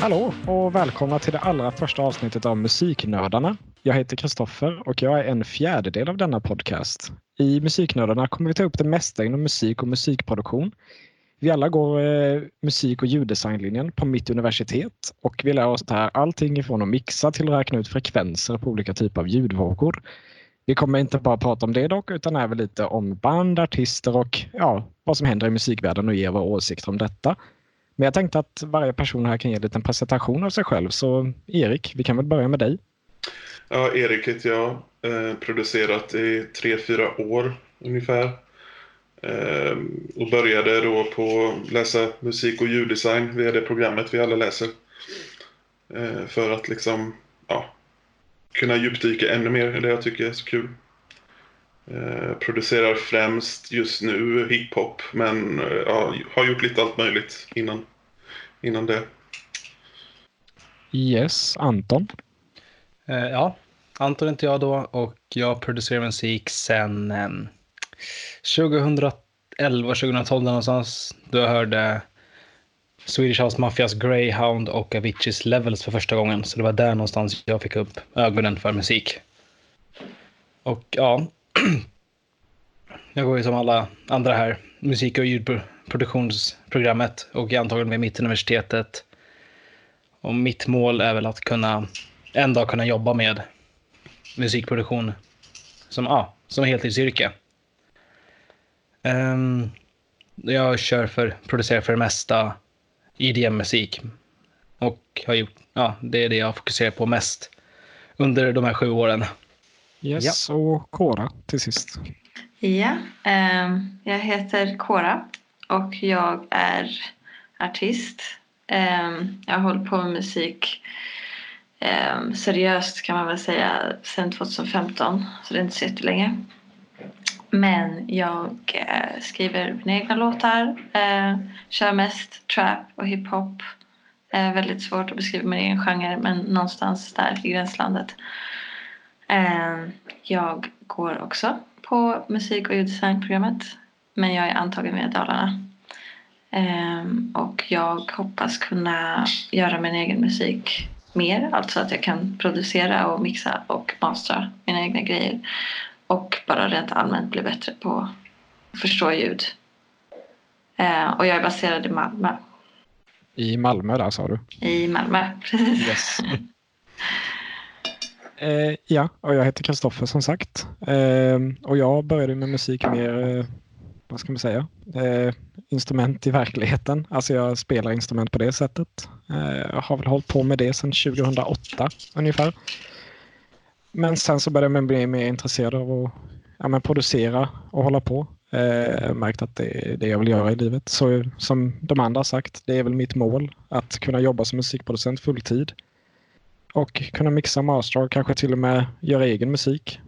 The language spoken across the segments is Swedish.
Hallå och välkomna till det allra första avsnittet av Musiknördarna. Jag heter Kristoffer och jag är en fjärdedel av denna podcast. I Musiknördarna kommer vi ta upp det mesta inom musik och musikproduktion. Vi alla går eh, musik och ljuddesignlinjen på mitt universitet och vi lär oss här allting ifrån att mixa till att räkna ut frekvenser på olika typer av ljudvågor. Vi kommer inte bara prata om det dock utan även lite om band, artister och ja, vad som händer i musikvärlden och ge våra åsikter om detta. Men jag tänkte att varje person här kan ge en liten presentation av sig själv. Så Erik, vi kan väl börja med dig. Ja, Erik heter jag. Eh, producerat i tre, fyra år ungefär. Eh, och började då på att läsa musik och ljuddesign via det programmet vi alla läser. Eh, för att liksom, ja, kunna djupdyka ännu mer i det jag tycker är så kul. Eh, producerar främst just nu hiphop men eh, ja, har gjort lite allt möjligt innan, innan det. Yes, Anton. Eh, ja, Anton heter jag då och jag producerar musik sedan eh, 2011, 2012 någonstans. Då jag hörde Swedish House Mafias Greyhound och Aviciis Levels för första gången. Så det var där någonstans jag fick upp ögonen för musik. Och ja, jag går ju som alla andra här musik och ljudproduktionsprogrammet och är antagen vid Mittuniversitetet. Och mitt mål är väl att kunna en dag kunna jobba med musikproduktion som, ja, som heltidsyrke. Um, jag kör för, producerar för det mesta IDM-musik. Och har gjort, ja, det är det jag fokuserar på mest under de här sju åren. Yes, ja. och Kora till sist. Ja, eh, jag heter Kora och jag är artist. Eh, jag har hållit på med musik eh, seriöst kan man väl säga sedan 2015, så det är inte så jättelänge. Men jag eh, skriver mina egna låtar, eh, kör mest trap och hiphop. Eh, väldigt svårt att beskriva min egen genre men någonstans där i gränslandet. Eh, jag går också på musik och ljuddesignprogrammet men jag är antagen via Dalarna. Eh, och jag hoppas kunna göra min egen musik mer, alltså att jag kan producera och mixa och mastra mina egna grejer och bara rent allmänt bli bättre på att förstå ljud. Eh, och jag är baserad i Malmö. I Malmö där sa du? I Malmö, precis. Yes. eh, ja, och jag heter Kristoffer som sagt. Eh, och jag började med musik mer, eh, vad ska man säga, eh, instrument i verkligheten. Alltså jag spelar instrument på det sättet. Eh, jag har väl hållit på med det sedan 2008 ungefär. Men sen så började jag bli mer intresserad av att ja, men producera och hålla på. Eh, märkt att det är det jag vill göra i livet. Så som de andra har sagt, det är väl mitt mål att kunna jobba som musikproducent fulltid. Och kunna mixa master och kanske till och med göra egen musik.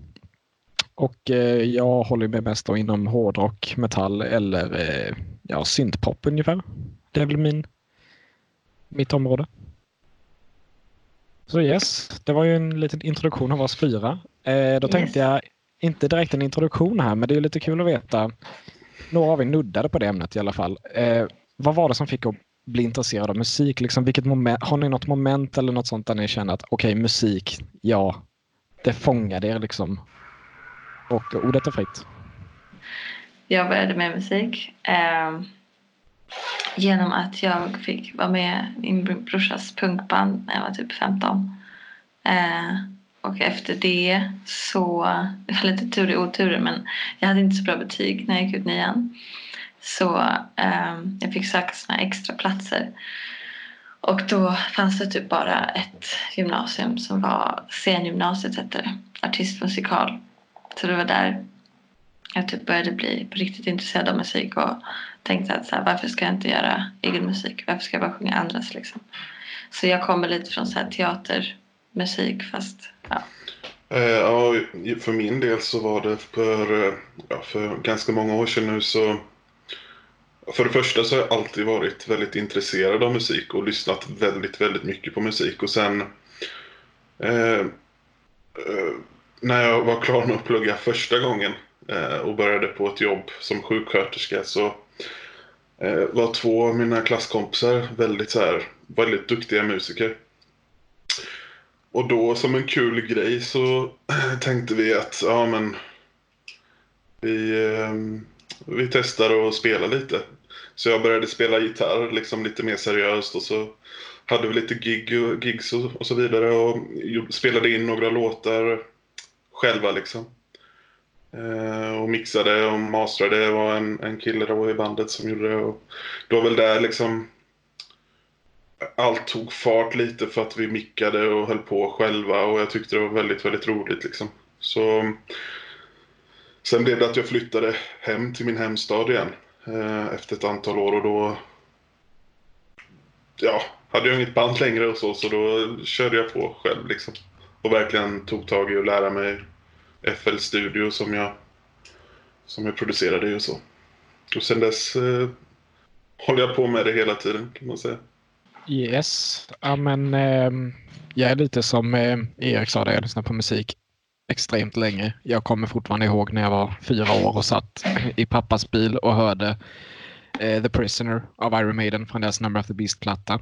Och eh, jag håller mig mest då inom hårdrock, metall eller eh, ja, syntpop ungefär. Det är väl min, mitt område. Så yes, det var ju en liten introduktion av oss fyra. Eh, då tänkte yes. jag, inte direkt en introduktion här, men det är lite kul att veta. Några av er nuddade på det ämnet i alla fall. Eh, vad var det som fick att bli intresserad av musik? Liksom, vilket moment, har ni något moment eller något sånt där ni känner att okej, okay, musik, ja, det fångade er liksom? Och ordet är fritt. Jag började med musik. Eh genom att jag fick vara med i min brorsas punkband när jag var typ 15. Eh, och efter det så, det var lite tur i oturen men jag hade inte så bra betyg när jag gick ut nian. Så eh, jag fick söka såna extra platser. Och då fanns det typ bara ett gymnasium som var scengymnasiet hette det, artistmusikal. Så det var där jag typ började bli på riktigt intresserad av musik och tänkte att så här, varför ska jag inte göra egen musik? Varför ska jag bara sjunga andras liksom? Så jag kommer lite från så här teatermusik fast ja. Eh, ja, för min del så var det för, eh, ja, för ganska många år sedan nu så för det första så har jag alltid varit väldigt intresserad av musik och lyssnat väldigt, väldigt mycket på musik och sen eh, eh, när jag var klar med att plugga första gången eh, och började på ett jobb som sjuksköterska så eh, var två av mina klasskompisar väldigt så här, väldigt duktiga musiker. Och då som en kul grej så tänkte vi att ja men vi, eh, vi testar att spela lite. Så jag började spela gitarr liksom lite mer seriöst och så hade vi lite gig och, gigs och, och så vidare och spelade in några låtar själva liksom. Eh, och mixade och mastrade. Det var en, en kille då i bandet som gjorde det. Och det var väl där liksom allt tog fart lite för att vi mickade och höll på själva och jag tyckte det var väldigt, väldigt roligt liksom. Så sen blev det att jag flyttade hem till min hemstad igen eh, efter ett antal år och då ja, hade jag inget band längre och så, så då körde jag på själv liksom. Och verkligen tog tag i att lära mig FL Studio som jag, som jag producerade och så. Och sen dess eh, håller jag på med det hela tiden kan man säga. Yes, ja men eh, jag är lite som eh, Erik sa, där jag lyssnar på musik extremt länge. Jag kommer fortfarande ihåg när jag var fyra år och satt i pappas bil och hörde eh, The Prisoner av Iron Maiden från deras Number of the Beast-platta.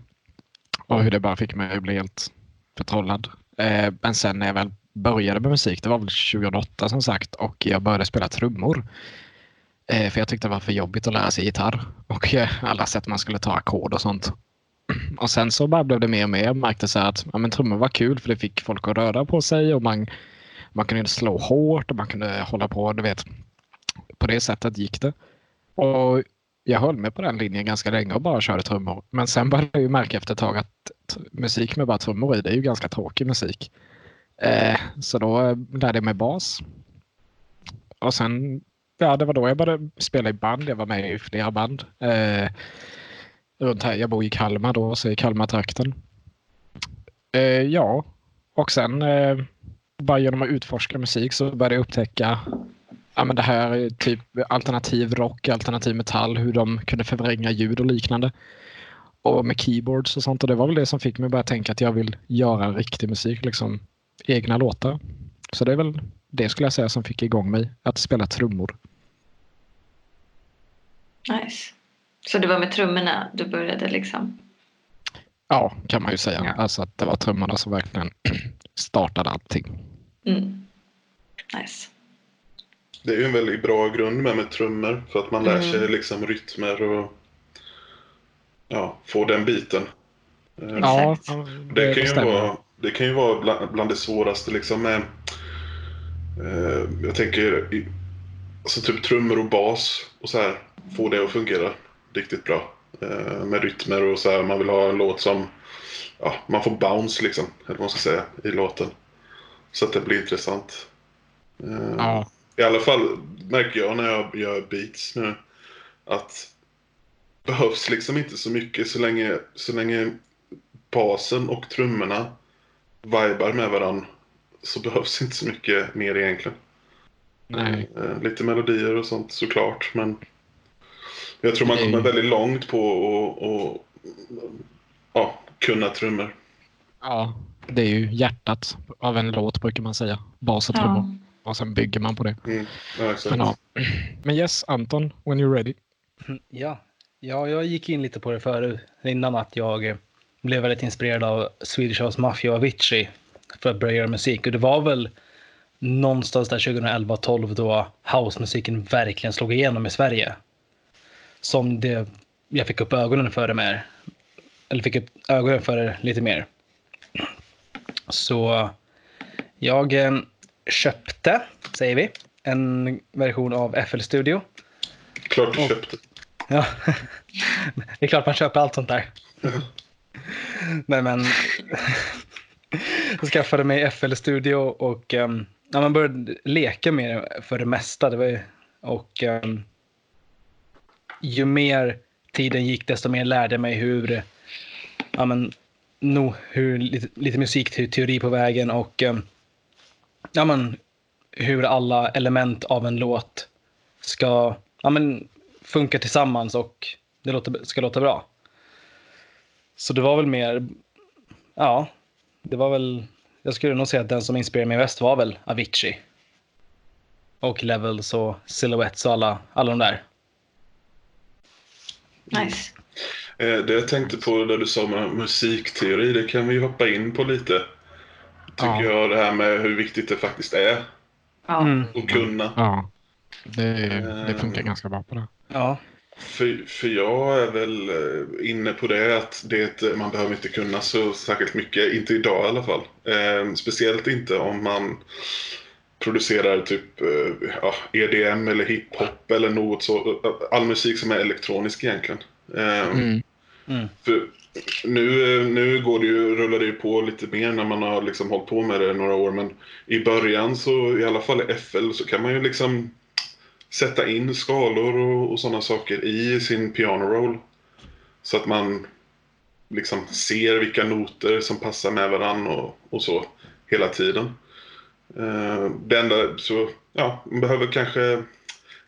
Och hur det bara fick mig att bli helt förtrollad. Eh, men sen när jag väl började med musik, det var väl 2008 som sagt, och jag började spela trummor. Eh, för jag tyckte det var för jobbigt att lära sig gitarr och eh, alla sätt man skulle ta ackord och sånt. Och sen så bara blev det mer och mer. Jag märkte så att ja, men trummor var kul för det fick folk att röra på sig och man, man kunde slå hårt och man kunde hålla på, du vet. På det sättet gick det. Och jag höll mig på den linjen ganska länge och bara körde trummor. Men sen började jag ju märka efter ett tag att musik med bara trummor i, det är ju ganska tråkig musik. Eh, så då lärde jag mig bas. Och sen, ja det var då jag började spela i band. Jag var med i flera band. Eh, runt här. Jag bor i Kalmar då, så i Kalmartrakten. Eh, ja, och sen eh, bara genom att utforska musik så började jag upptäcka ja, men det här är typ alternativ rock, alternativ metall, hur de kunde förvränga ljud och liknande. Och med keyboards och sånt. Och det var väl det som fick mig att börja tänka att jag vill göra riktig musik, liksom egna låtar. Så det är väl det skulle jag säga som fick igång mig, att spela trummor. Nice. Så det var med trummorna du började liksom? Ja, kan man ju säga. Ja. Alltså att det var trummorna som verkligen startade allting. Mm. Nice. Det är ju en väldigt bra grund med, med trummor för att man lär Mm. sig liksom rytmer och ja, få den biten. Ja, Exakt. Det kan, ju vara, det kan ju vara bland, bland det svåraste liksom med... Eh, jag tänker, alltså typ trummor och bas och så här. Få det att fungera riktigt bra. Eh, med rytmer och så här. Man vill ha en låt som... Ja, man får bounce liksom, eller vad man ska säga, i låten. Så att det blir intressant. Eh, Ja, I alla fall märker jag när jag gör beats nu att behövs liksom inte så mycket så länge, så länge basen och trummorna vibar med varandra så behövs inte så mycket mer egentligen. nej. Eh, Lite melodier och sånt såklart men jag tror man kommer väldigt långt på att och, ja, kunna trummor. Ja, det är ju hjärtat av en låt brukar man säga. Bas och trummor. Ja. Och sen bygger man på det. Mm. Ja. Men, ja. Men yes, Anton, when you're ready. Ja. ja, jag gick in lite på det förut innan att jag eh, blev väldigt inspirerad av Swedish House Mafia och Avicii för att börja göra musik. Och det var väl någonstans där 2011-12 då housemusiken verkligen slog igenom i Sverige. Som det jag fick upp ögonen för det mer. Eller fick upp ögonen för det lite mer. Så jag eh, köpte, säger vi, en version av FL Studio. Klart du Och- köpte. Ja, det är klart man köper allt sånt där. Nej men, jag skaffade mig FL Studio och um, ja, man började leka med det för det mesta. Det var ju, och um, ju mer tiden gick desto mer lärde jag mig hur, ja men, no, hur lite, lite musikteori på vägen och eh, ja men, hur alla element av en låt ska ja, men, funka tillsammans och det låter, ska låta bra. Så det var väl mer, ja, det var väl, jag skulle nog säga att den som inspirerade mig mest var väl Avicii. Och Levels och Silhouettes och alla, alla de där. Nice. Eh, Det jag tänkte på där du sa med musikteori, det kan vi hoppa in på lite. Tycker Ja. jag, det här med hur viktigt det faktiskt är Ja. Mm. att kunna. Ja, det, det funkar ganska bra på det. Ja. För, för jag är väl eh, inne på det att det, man behöver inte kunna så särskilt mycket, inte idag i alla fall. Eh, speciellt inte om man producerar typ eh, ja, EDM eller hiphop eller något så. All musik som är elektronisk egentligen. Eh, Mm. Mm. För nu, nu går det ju, rullar det ju på lite mer när man har liksom hållit på med det några år. Men i början så, i alla fall i FL, så kan man ju liksom sätta in skalor och, och sådana saker i sin piano roll. Så att man liksom ser vilka noter som passar med varann och, och så hela tiden. Eh, det enda så, ja, man behöver kanske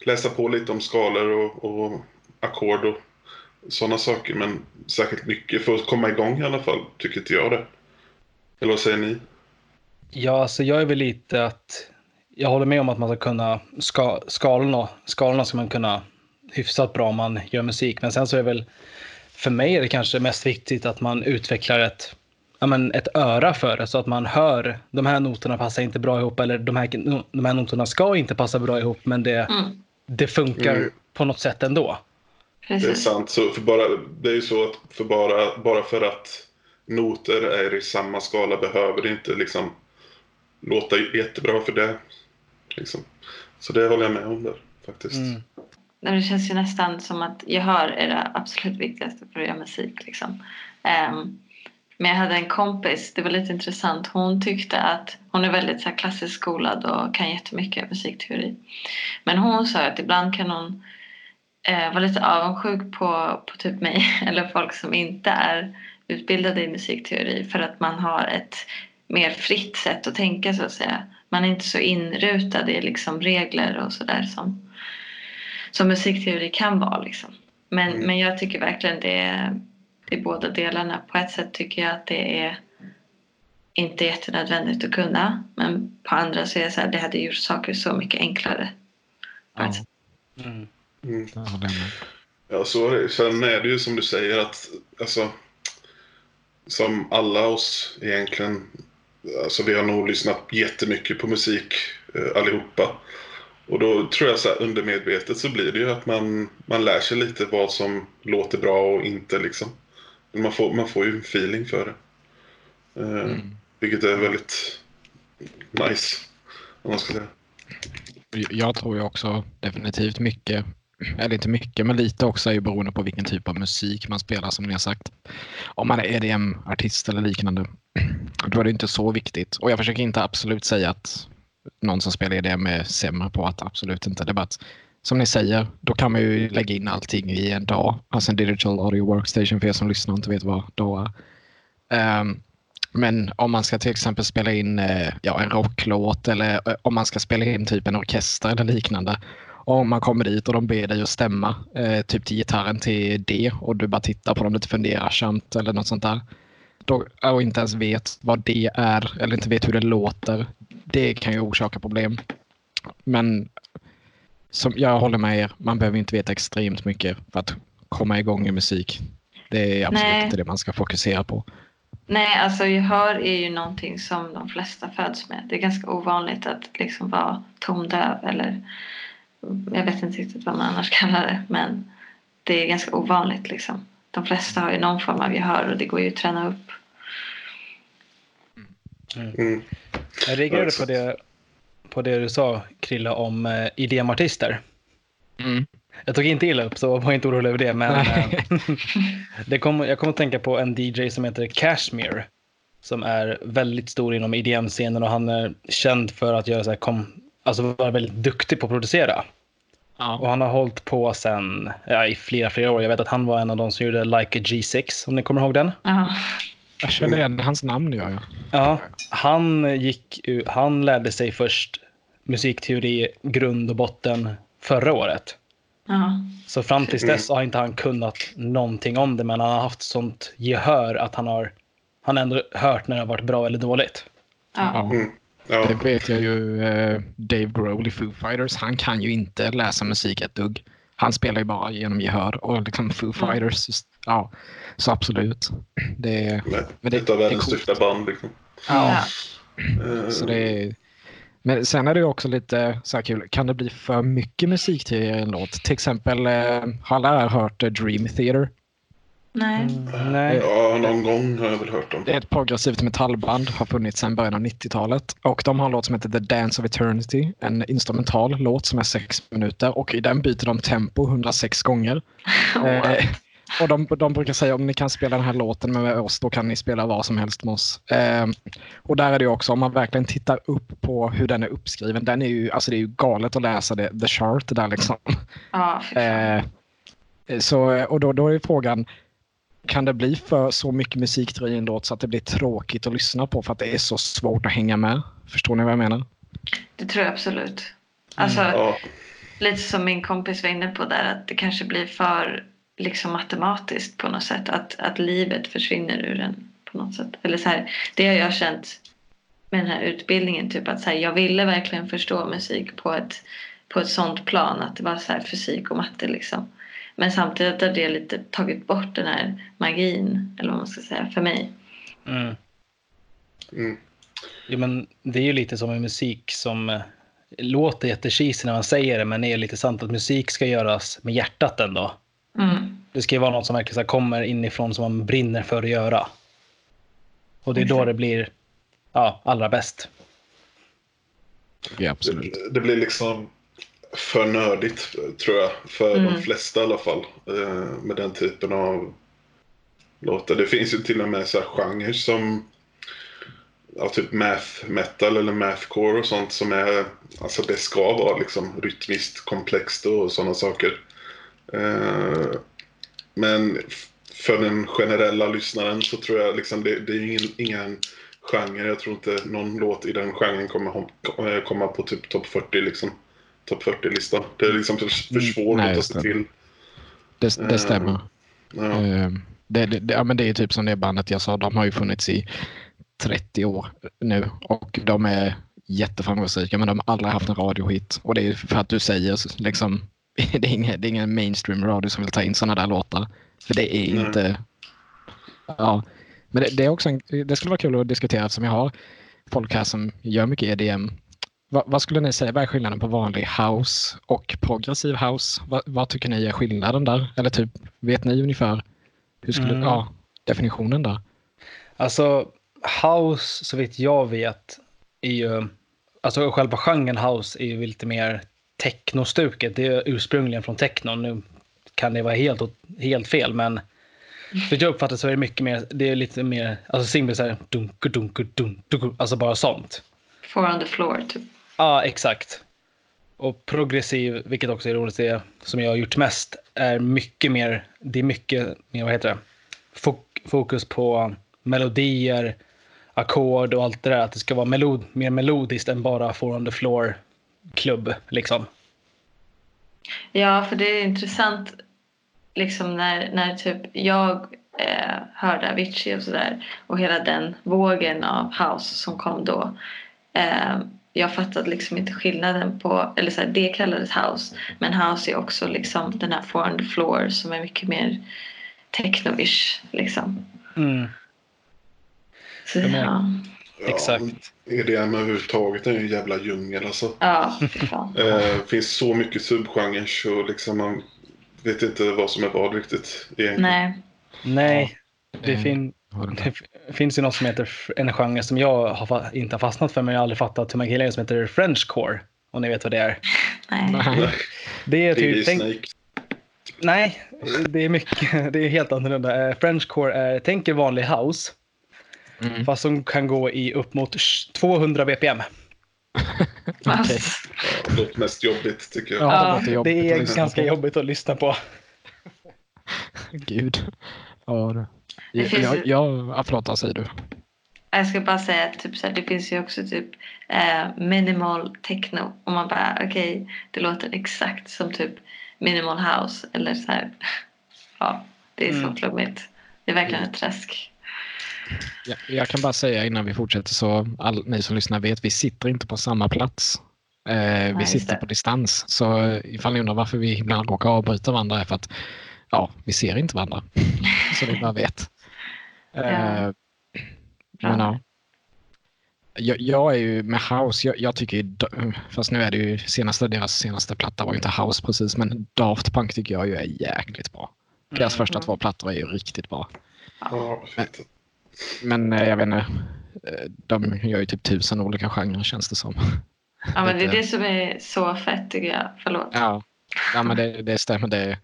läsa på lite om skalor och, och ackord och sådana saker. Men särskilt mycket för att komma igång i alla fall, tycker inte jag det. Eller vad säger ni? Ja, alltså jag är väl lite att jag håller med om att man ska kunna ska, skalorna, skalorna ska man kunna hyfsat bra om man gör musik. Men sen så är det väl för mig är det kanske mest viktigt att man utvecklar ett, ja, men ett öra för det så att man hör de här noterna passar inte bra ihop eller de här, de här noterna ska inte passa bra ihop men det, Mm. det funkar Mm. på något sätt ändå. Det är Precis. sant. Så för bara, det är ju så att för bara, bara för att noter är i samma skala behöver det inte liksom låta jättebra för det. Liksom. Så det håller jag med om där faktiskt. Mm. Det känns ju nästan som att gehör är det absolut viktigaste för att göra musik. Liksom. Ehm, men jag hade en kompis, det var lite intressant. Hon tyckte att hon är väldigt så här, klassiskt skolad och kan jättemycket musikteori. Men hon sa att ibland kan hon eh, vara lite avundsjuk på, på typ mig eller folk som inte är utbildade i musikteori för att man har ett mer fritt sätt att tänka så att säga. Man är inte så inrutad i liksom regler och sådär som som musikteori kan vara. Liksom. Men, Mm. men jag tycker verkligen det är i båda delarna. På ett sätt tycker jag att det är inte jättenödvändigt att kunna. Men på andra så är det så här, det hade gjort saker så mycket enklare. Ja. Mm. Mm. Ja, så är det. Sen är det ju som du säger att, alltså, som alla oss egentligen, alltså vi har nog lyssnat jättemycket på musik eh, allihopa. Och då tror jag så här undermedvetet så blir det ju att man, man lär sig lite vad som låter bra och inte liksom. Man får, man får ju en feeling för det. Eh, Mm. Vilket är väldigt nice. Om man ska säga. Jag tror ju också definitivt mycket, eller inte mycket, men lite också är ju beroende på vilken typ av musik man spelar som ni har sagt. Om man är EDM-artist eller liknande, då är det inte så viktigt. Och jag försöker inte absolut säga att någon som spelar EDM är sämre på att absolut inte. Det är bara att, som ni säger, då kan man ju lägga in allting i en DAW, alltså en digital audio workstation för er som lyssnar och inte vet vad DAW är. Um, men om man ska till exempel spela in eh, ja, en rocklåt eller eh, om man ska spela in typ en orkester eller liknande. Och om man kommer dit och de ber dig att stämma eh, typ till gitarren till D och du bara tittar på dem lite fundersamt eller något sånt där. Då, och inte ens vet vad det är eller inte vet hur det låter. Det kan ju orsaka problem. Men som jag håller med er, man behöver inte veta extremt mycket för att komma igång i musik. Det är absolut Nej. inte det man ska fokusera på. Nej, alltså gehör är ju någonting som de flesta föds med. Det är ganska ovanligt att liksom vara tondöv eller jag vet inte riktigt vad man annars kallar det. Men det är ganska ovanligt liksom. De flesta har ju någon form av gehör och det går ju att träna upp. Mm. Jag reagerade på det, på det du sa, Krilla, om eh, IDM-artister. Mm. Jag tog inte illa upp, så var inte orolig över det. Men eh, det kom, jag kommer att tänka på en DJ som heter Cashmere. Som är väldigt stor inom EDM-scenen och han är känd för att göra så här, kom, alltså vara väldigt duktig på att producera. Och Ja. han har hållit på sen, ja, i flera, flera år. Jag vet att han var en av de som gjorde Like a G6, om ni kommer ihåg den. Ja, Jag känner igen hans namn gör jag. Ja, han, gick, han lärde sig först musikteori grund och botten förra året. ja, Så fram tills dess har inte han kunnat någonting om det, men han har haft sånt gehör att han har han har ändå hört när det har varit bra eller dåligt. ja. Ja. Mm. Ja. Det vet jag ju. eh, Dave Grohl i Foo Fighters, han kan ju inte läsa musik ett dugg. han spelar ju bara genom gehör och liksom Foo Fighters, ja, så absolut. Det, är- Med men det- ett av världens största band. Liksom. Ja. Eh, så det är, men sen är det ju också lite så här kul, kan det bli för mycket musik till en låt? Till exempel, eh, har alla här hört eh, Dream Theater? Nej. Mm, nej. Ja, någon gång har jag väl hört om. Det är ett progressivt metallband, har funnits sedan början av 90-talet. Och de har en låt som heter The Dance of Eternity, en instrumental låt som är sex minuter. Och i den byter de tempo 106 gånger. Eh, och de, de brukar säga om ni kan spela den här låten med oss, då kan ni spela vad som helst med oss. Eh, och där är det ju också, om man verkligen tittar upp på hur den är uppskriven, den är ju, alltså det är ju galet att läsa det, the chart där liksom. Ja. Eh, så, och då, då är frågan, kan det bli för så mycket musik till en låt så att det blir tråkigt att lyssna på för att det är så svårt att hänga med? Förstår ni vad jag menar? Det tror jag absolut. Alltså, Ja, lite som min kompis var inne på där, att det kanske blir för liksom matematiskt på något sätt. Att, att livet försvinner ur en på något sätt. Eller så här, det har jag känt med den här utbildningen. Typ att så här, jag ville verkligen förstå musik på ett, på ett sånt plan. Att det var så här fysik och matte liksom. Men samtidigt har det lite tagit bort den här magin, eller vad man ska säga, för mig. Mm. mm. Ja, men det är ju lite som med musik som eh, låter jättecheesy när man säger det, men det är lite sant att musik ska göras med hjärtat ändå. Mm. Det ska ju vara något som verkligen så här kommer inifrån som man brinner för att göra. Och det är då det blir ja, allra bäst. Ja, absolut. det, det blir liksom för nördigt tror jag. För Mm. de flesta i alla fall. Eh, med den typen av låtar. Det finns ju till och med så här genrer som ja, typ math metal eller mathcore och sånt som är, alltså det ska vara liksom rytmiskt komplext och sådana saker. Eh, men för den generella lyssnaren så tror jag liksom det, det är ingen, ingen genre. Jag tror inte någon låt i den genren kommer eh, komma på typ topp 40 liksom. Topp 40-listan. Det är liksom för, för svårt Nej, att ta sig till. Det, det Eh, stämmer. Ja. Det, det, ja, men det är typ som det bandet jag sa, de har ju funnits i 30 år nu och de är jätteframgångsrika men de har aldrig haft en radiohit. Och det är för att du säger liksom, det är ingen, det är ingen mainstream radio som vill ta in sådana där låtar. För det är inte... Ja. Men det, det, är också en, det skulle vara kul att diskutera eftersom jag har folk här som gör mycket EDM. Va, vad skulle ni säga, vad är skillnaden på vanlig house och progressiv house? Va, vad tycker ni är skillnaden där? Eller typ, vet ni ungefär hur skulle, Mm. ja, definitionen där? Alltså, house, så vitt jag vet, är ju... Alltså själva genren house är ju lite mer technostuket. Det är ursprungligen från techno. Nu kan det vara helt, helt fel, men för jag uppfattar så är det mycket mer, det är lite mer, alltså simpelt så här, dunku, dunku, dun, dunku, alltså bara sånt. Four on the floor, typ. Ja, exakt. Och progressiv, vilket också är roligt, det som jag har gjort mest, är mycket mer, det är mycket mer, vad heter det, Fok- fokus på melodier, ackord och allt det där. Att det ska vara melod, mer melodiskt än bara four on the floor klubb, liksom. Ja, för det är intressant liksom när, när typ jag eh, hörde Avicii och sådär och hela den vågen av house som kom då. Eh, jag fattade liksom inte skillnaden på, eller så här, det kallades house men house är också liksom den här four on the floor som är mycket mer techno-ish liksom. Mm. Så, ja. Exakt. EDM överhuvudtaget är ju en jävla djungel alltså. ja, fan. Eh, Det finns så mycket subgenrer och liksom man vet inte vad som är vad riktigt egentligen. Nej. Nej, det, Eh, fin- det finns ju något som heter, en genre som jag har inte har fastnat för, men jag har aldrig fattat hur man kan gilla det, som heter Frenchcore. Om ni vet vad det är. Nej. Nej. Det är typ, tänk. Nej, det är mycket. Det är helt annorlunda. Eh, Frenchcore är, tänk er vanlig house, Mm. fast som kan gå i upp mot sh- 200 bpm. Alltså, Ja, det låter mest jobbigt tycker jag. Ja, Ja, det jobbigt det är ganska på. jobbigt att lyssna på. Gud. Ja, Jag, jag, ja, förlåt, vad säger du? Jag ska bara säga att typ så här, det finns ju också typ eh, minimal techno. Och man bara okej, det låter exakt som typ minimal house. Eller så här. Ja, det är så Mm. flummigt. Det är verkligen ett träsk. Ja, jag kan bara säga innan vi fortsätter så all, ni som lyssnar vet vi sitter inte på samma plats. Eh, vi just sitter på distans. Så ifall ni undrar varför vi ibland råkar avbryta varandra är för att ja, vi ser inte varandra. så ni bara vet. Eh, men ja. Jag, jag är ju med House, jag, jag tycker ju, fast nu är det ju senaste, deras senaste platta var ju inte House precis, men Daft Punk tycker jag ju är jäkligt bra. Deras Mm. första två plattor är ju riktigt bra. Ja, fint. Men eh, jag vet inte, eh, de gör ju typ tusen olika genrer känns det som. Ja, men det är det som är så fett tycker jag. Förlåt. Ja, ja men det, det stämmer. Det.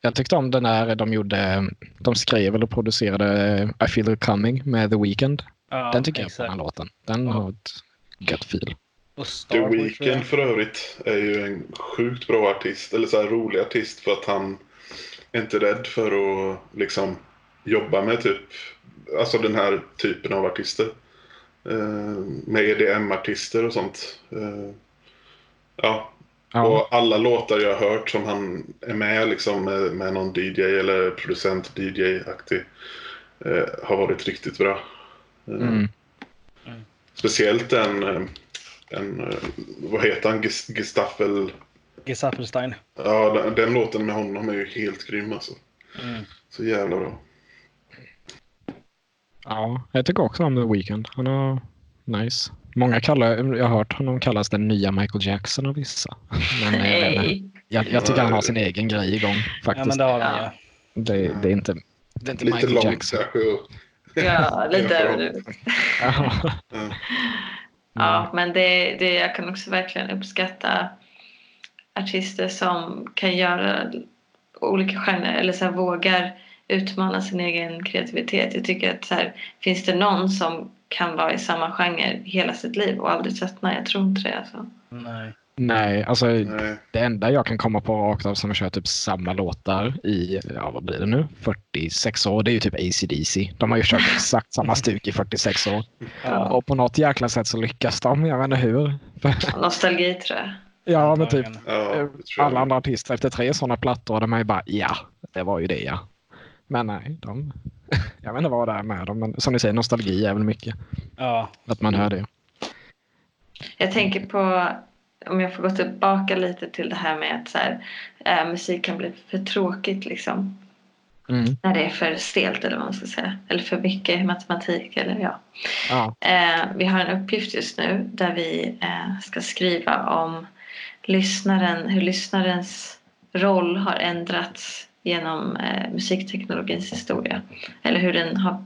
Jag tyckte om den där de gjorde, de skrev eller producerade eh, I feel it coming med The Weeknd. Ja, den tycker jag exakt. på den här låten. Den Ja. har ett gött feel. The jag. Weeknd för övrigt är ju en sjukt bra artist, eller så här rolig artist för att han är inte rädd för att liksom jobba med typ, alltså den här typen av artister. Eh, med EDM-artister och sånt. Eh, ja, Ja, och alla låtar jag har hört som han är med liksom med, med någon DJ eller producent DJ-aktig eh, har varit riktigt bra. Eh, mm. Speciellt en, eh, en, eh, vad heter han, Gest- Gestaffel Gesappelstein. Ja, den, den låten med honom är ju helt grym alltså. Mm. Så jävla bra. Ja, jag tycker också om The Weeknd. Han är nice. Många kallar, jag har hört honom kallas den nya Michael Jackson av vissa. Men eh, jag. Nej. jag, jag tycker han har sin egen grej igång Ja, faktiskt. men det har han Ja. det, det är inte, det är inte Lite Michael långt Jackson. Ja, lite Ja. Ja. Ja. Ja, men det, det, jag kan också verkligen uppskatta artister som kan göra olika genrer eller så här, vågar utmana sin egen kreativitet. Jag tycker att så här, finns det någon som kan vara i samma genre hela sitt liv och aldrig tröttna? Jag tror inte det. Alltså. Nej. Nej, alltså Nej. Det enda jag kan komma på rakt av som kör typ samma låtar i, ja vad blir det nu, 46 år, det är ju typ AC/DC. De har ju kört exakt samma stuk i 46 år. Ja. Och på något jäkla sätt så lyckas de, jag vet inte hur. Nostalgi tror jag. ja, men typ Ja, alla andra artister efter tre sådana plattor, de är ju bara ja, det var ju det ja. Men nej, de, jag vet inte vad det är med dem, men som ni säger, nostalgi är väl mycket. Ja. Att man hör det. Jag tänker på, om jag får gå tillbaka lite till det här med att så här, eh, musik kan bli för tråkigt liksom. Mm. När det är för stelt eller vad man ska säga. Eller för mycket matematik eller ja. Ja. Eh, vi har en uppgift just nu där vi eh, ska skriva om lyssnaren, hur lyssnarens roll har ändrats genom eh, musikteknologins historia. Eller hur den har,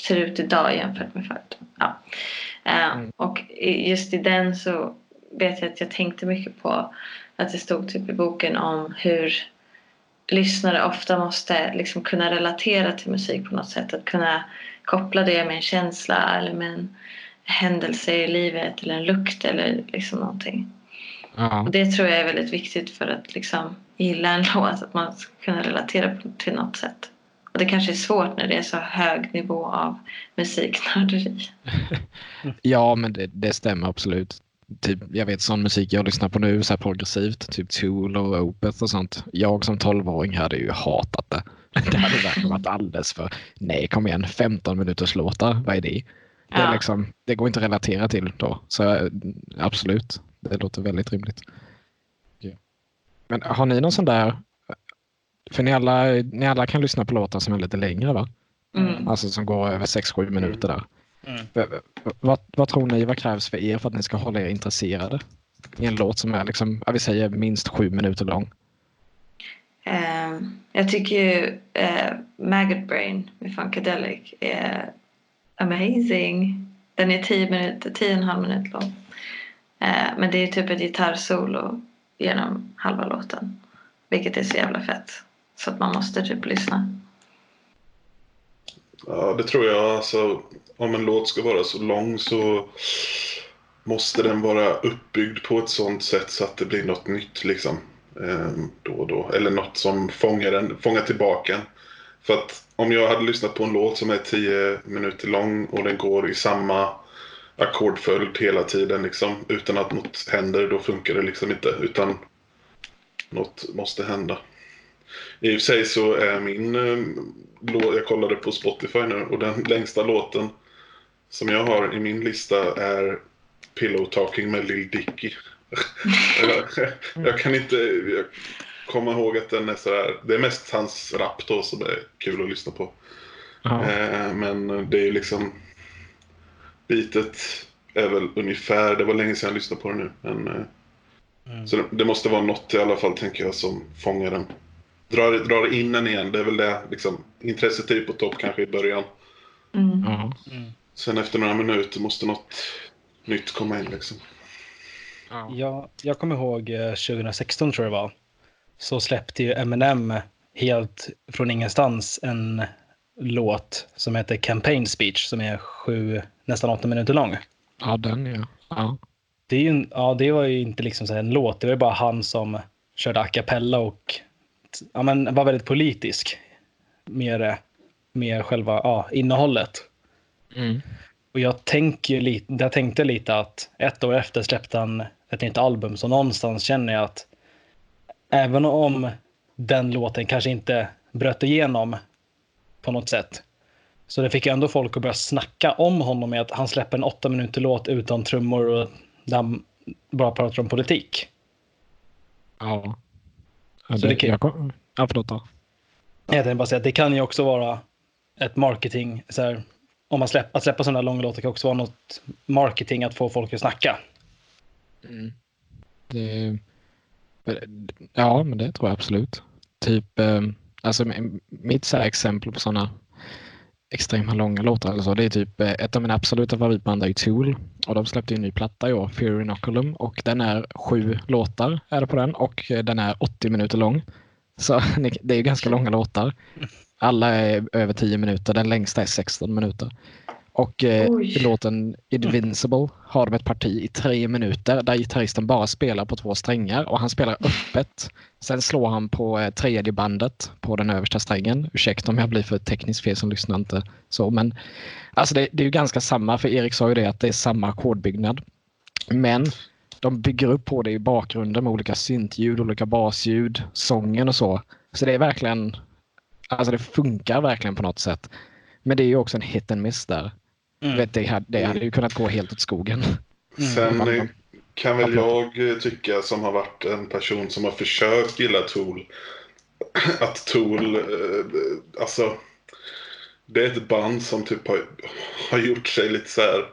ser ut idag jämfört med förut. Ja. Eh, Mm. Och just i den så vet jag att jag tänkte mycket på att det stod typ i boken om hur lyssnare ofta måste liksom kunna relatera till musik på något sätt. Att kunna koppla det med en känsla eller med en händelse i livet eller en lukt eller liksom någonting. Ja. Och det tror jag är väldigt viktigt för att liksom gilla en låt, att man ska kunna relatera till något sätt. Och det kanske är svårt när det är så hög nivå av musiknörderi. Ja, men det, det stämmer absolut. Typ, jag vet sån musik jag lyssnar på nu, så här progressivt, typ Tool och Opeth och sånt. Jag som 12-åring hade ju hatat det. Det hade verkligen varit alldeles för, nej kom igen, 15 minuters låtar, vad är det? Det, är Ja. liksom, det går inte att relatera till då. Så eh, absolut, det låter väldigt rimligt. Men har ni någon sån där, för ni alla, ni alla kan lyssna på låtar som är lite längre va? Mm. Alltså som går över 6-7 minuter där. Mm. Vad, vad tror ni, vad krävs för er för att ni ska hålla er intresserade? I en låt som är liksom, vi säger minst sju minuter lång. Eh, jag tycker ju eh, Maggot Brain med Funkadelic är amazing. Den är 10 minuter, 10 och en halv minut lång. Eh, men det är typ ett gitarrsolo genom halva låten. Vilket är så jävla fett. Så att man måste typ lyssna. Ja, det tror jag. Alltså, om en låt ska vara så lång så måste den vara uppbyggd på ett sånt sätt så att det blir något nytt liksom. ehm, Då och då. Eller något som fångar, den, fångar tillbaka en. För att om jag hade lyssnat på en låt som är 10 minuter lång och den går i samma ackordföljd hela tiden liksom, utan att något händer, då funkar det liksom inte. Utan något måste hända. I och för sig så är min eh, låt, jag kollade på Spotify nu och den längsta låten som jag har i min lista är Pillow Talking med Lil Dicky. jag, jag kan inte jag komma ihåg att den är sådär. Det är mest hans rap då som är kul att lyssna på. Eh, men det är ju liksom... Bitet är väl ungefär, det var länge sedan jag lyssnade på det nu. Men, eh, Mm. Så det, det måste vara något i alla fall tänker jag som fångar den. Drar, drar in den igen, det är väl det. Liksom, intresset är på topp kanske i början. Mm. Mm. Sen efter några minuter måste något nytt komma in liksom. Ja. Ja, jag kommer ihåg eh, 2016 tror jag det var. Så släppte ju Eminem helt från ingenstans en låt som heter Campaign Speech som är sju, nästan åtta minuter lång. ja, den ja. ja. Det, är ju, ja, det var ju inte liksom så en låt, det var ju bara han som körde a cappella och ja, men var väldigt politisk med, med själva ja, innehållet. Mm. Och jag, tänker lite, jag tänkte lite att ett år efter släppte han ett nytt album, så någonstans känner jag att även om den låten kanske inte bröt igenom på något sätt, så det fick ju ändå folk att börja snacka om honom med att han släpper en åtta minuter låt utan trummor och där han bara pratar om politik. Ja. ja, Så det, kan- jag kom, ja, förlåt då. Jag tänkte bara säga att det kan ju också vara ett marketing, så här, om man släpper, att släppa sådana långa låtar kan också vara något marketing att få folk att snacka. Mm. Det, ja, men det tror jag absolut. Typ, eh, alltså mitt så här exempel på sådana extrema långa låtar eller så, det är typ eh, ett av mina absoluta favoritband är Tool och de släppte en ny platta i år, Fear Inoculum och den är sju låtar är det på den och eh, den är 80 minuter lång. Så det är ganska långa låtar. Alla är över 10 minuter, den längsta är 16 minuter. Och eh, låten Invincible har de ett parti i tre minuter där gitarristen bara spelar på två strängar och han spelar öppet. Sen slår han på eh, tredje bandet på den översta strängen. Ursäkta om jag blir för tekniskt fel som lyssnar inte så, men alltså det, det är ju ganska samma för Erik sa ju det att det är samma ackordbyggnad. Men de bygger upp på det i bakgrunden med olika syntljud, olika basljud, sången och så. Så det är verkligen, alltså det funkar verkligen på något sätt. Men det är ju också en hit and miss där. Mm. Vet, det, hade, det hade ju kunnat gå helt åt skogen. Sen Mm. eh, kan väl jag eh, tycka som har varit en person som har försökt gilla Tool. Att Tool, eh, alltså. Det är ett band som typ har, har gjort sig lite så här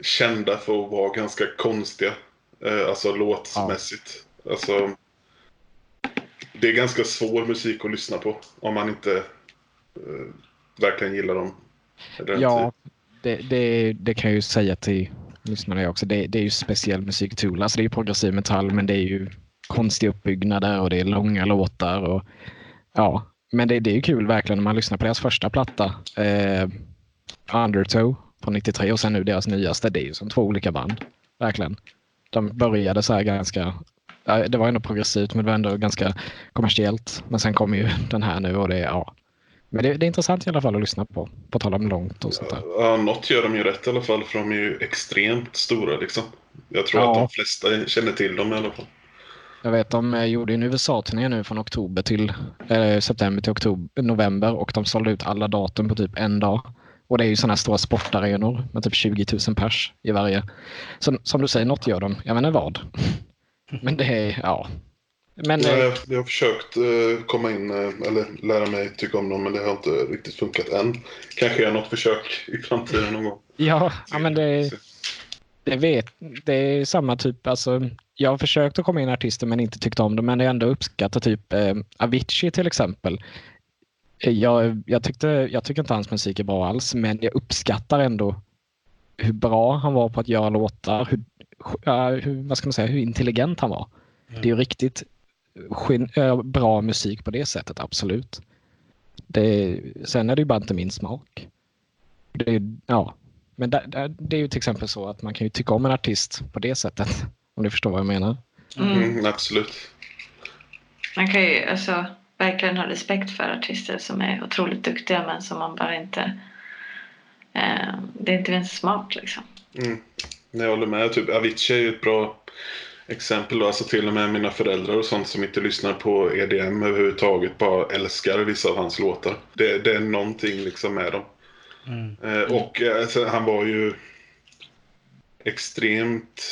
kända för att vara ganska konstiga. Alltså låtsmässigt. Alltså. Det är ganska svår musik att lyssna på om man inte eh, verkligen gillar dem. Ja, det, det, det kan jag ju säga till lyssnarna också. Det, det är ju speciell musik Tool. Alltså det är ju progressiv metall men det är ju konstiga uppbyggnader och det är långa låtar. Och, ja, men det, det är ju kul verkligen när man lyssnar på deras första platta. Eh, Undertow från 93 och sen nu deras nyaste. Det är ju som två olika band. Verkligen. De började så här ganska det var ändå progressivt men det var ändå ganska kommersiellt. Men sen kom ju den här nu och det är ja. Men det, det är intressant i alla fall att lyssna på. På tal om långt och sånt där. Ja, något gör de ju rätt i alla fall för de är ju extremt stora liksom. Jag tror Ja. att de flesta känner till dem i alla fall. Jag vet de eh, gjorde en USA-turné nu från oktober till eh, september till oktober, november och de sålde ut alla datum på typ en dag. Och det är ju sådana stora sportarenor med typ 20 000 pers i varje. Så, som du säger, något gör de. Jag vet inte vad. Men det är, ja. Men Jag, eh, har- jag har försökt eh, komma in eh, eller lära mig tycka om dem men det har inte riktigt funkat än. Kanske gör något försök i framtiden någon gång. ja, ja, men det, det, vet, det är samma typ. Alltså, jag har försökt att komma in i artister men inte tyckt om dem. Men jag ändå uppskattar typ eh, Avicii till exempel. Jag, jag, tyckte, jag tycker inte hans musik är bra alls, men jag uppskattar ändå hur bra han var på att göra låtar. Hur, hur, vad ska man säga, hur intelligent han var. Det är ju riktigt bra musik på det sättet, absolut. Det, sen är det ju bara inte min smak. Det, är- ja. Men där, där, det är ju till exempel så att man kan ju tycka om en artist på det sättet. Om du förstår vad jag menar. Mm. Mm, absolut. Man kan ju alltså verkligen ha respekt för artister som är otroligt duktiga men som man bara inte... Eh, det är inte ens smak liksom. Mm. Jag håller med. Typ, Avicii är ju ett bra exempel. Då. Alltså till och med mina föräldrar och sånt som inte lyssnar på EDM överhuvudtaget bara älskar vissa av hans låtar. Det, det är någonting liksom med dem. Mm. Eh, och eh, alltså, han var ju... extremt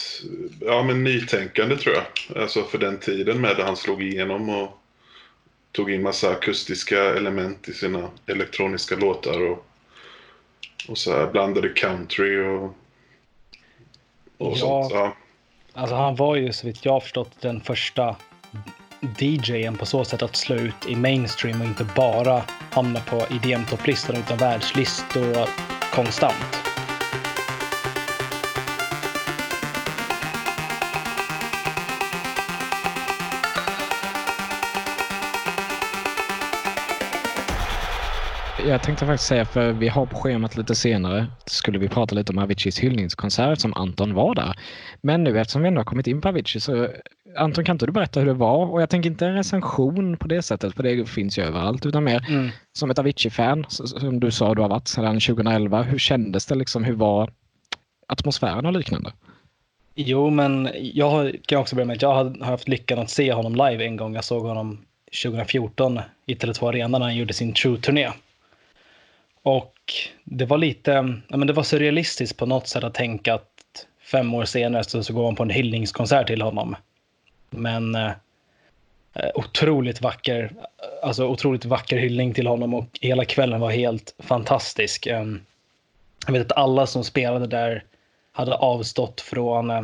ja, men nytänkande tror jag. Alltså för den tiden med det han slog igenom och tog in massa akustiska element i sina elektroniska låtar och, och så här blandade country och, och Ja. sånt. Ja. Alltså han var ju så vitt jag har förstått den första DJen på så sätt att slå ut i mainstream och inte bara hamna på IDM-topplistan utan världslistor konstant. Jag tänkte faktiskt säga, för vi har på schemat lite senare, skulle vi prata lite om Aviciis hyllningskonsert som Anton var där. Men nu eftersom vi ändå har kommit in på Avicii så Anton kan inte du berätta hur det var? Och jag tänker inte en recension på det sättet, för det finns ju överallt, utan mer Mm. som ett Avicii-fan, som du sa du har varit sedan 2011. Hur kändes det liksom? Hur var atmosfären och liknande? Jo, men jag har- kan också börja med att jag har har haft lyckan att se honom live en gång. Jag såg honom 2014 i Tele2 Arena när han gjorde sin True-turné. Och det var lite, ja, men det var surrealistiskt på något sätt att tänka att fem år senare så, så går man på en hyllningskonsert till honom. Men eh, eh otroligt vacker, alltså otroligt vacker hyllning till honom och hela kvällen var helt fantastisk. Eh, jag vet att alla som spelade där hade avstått från, eh,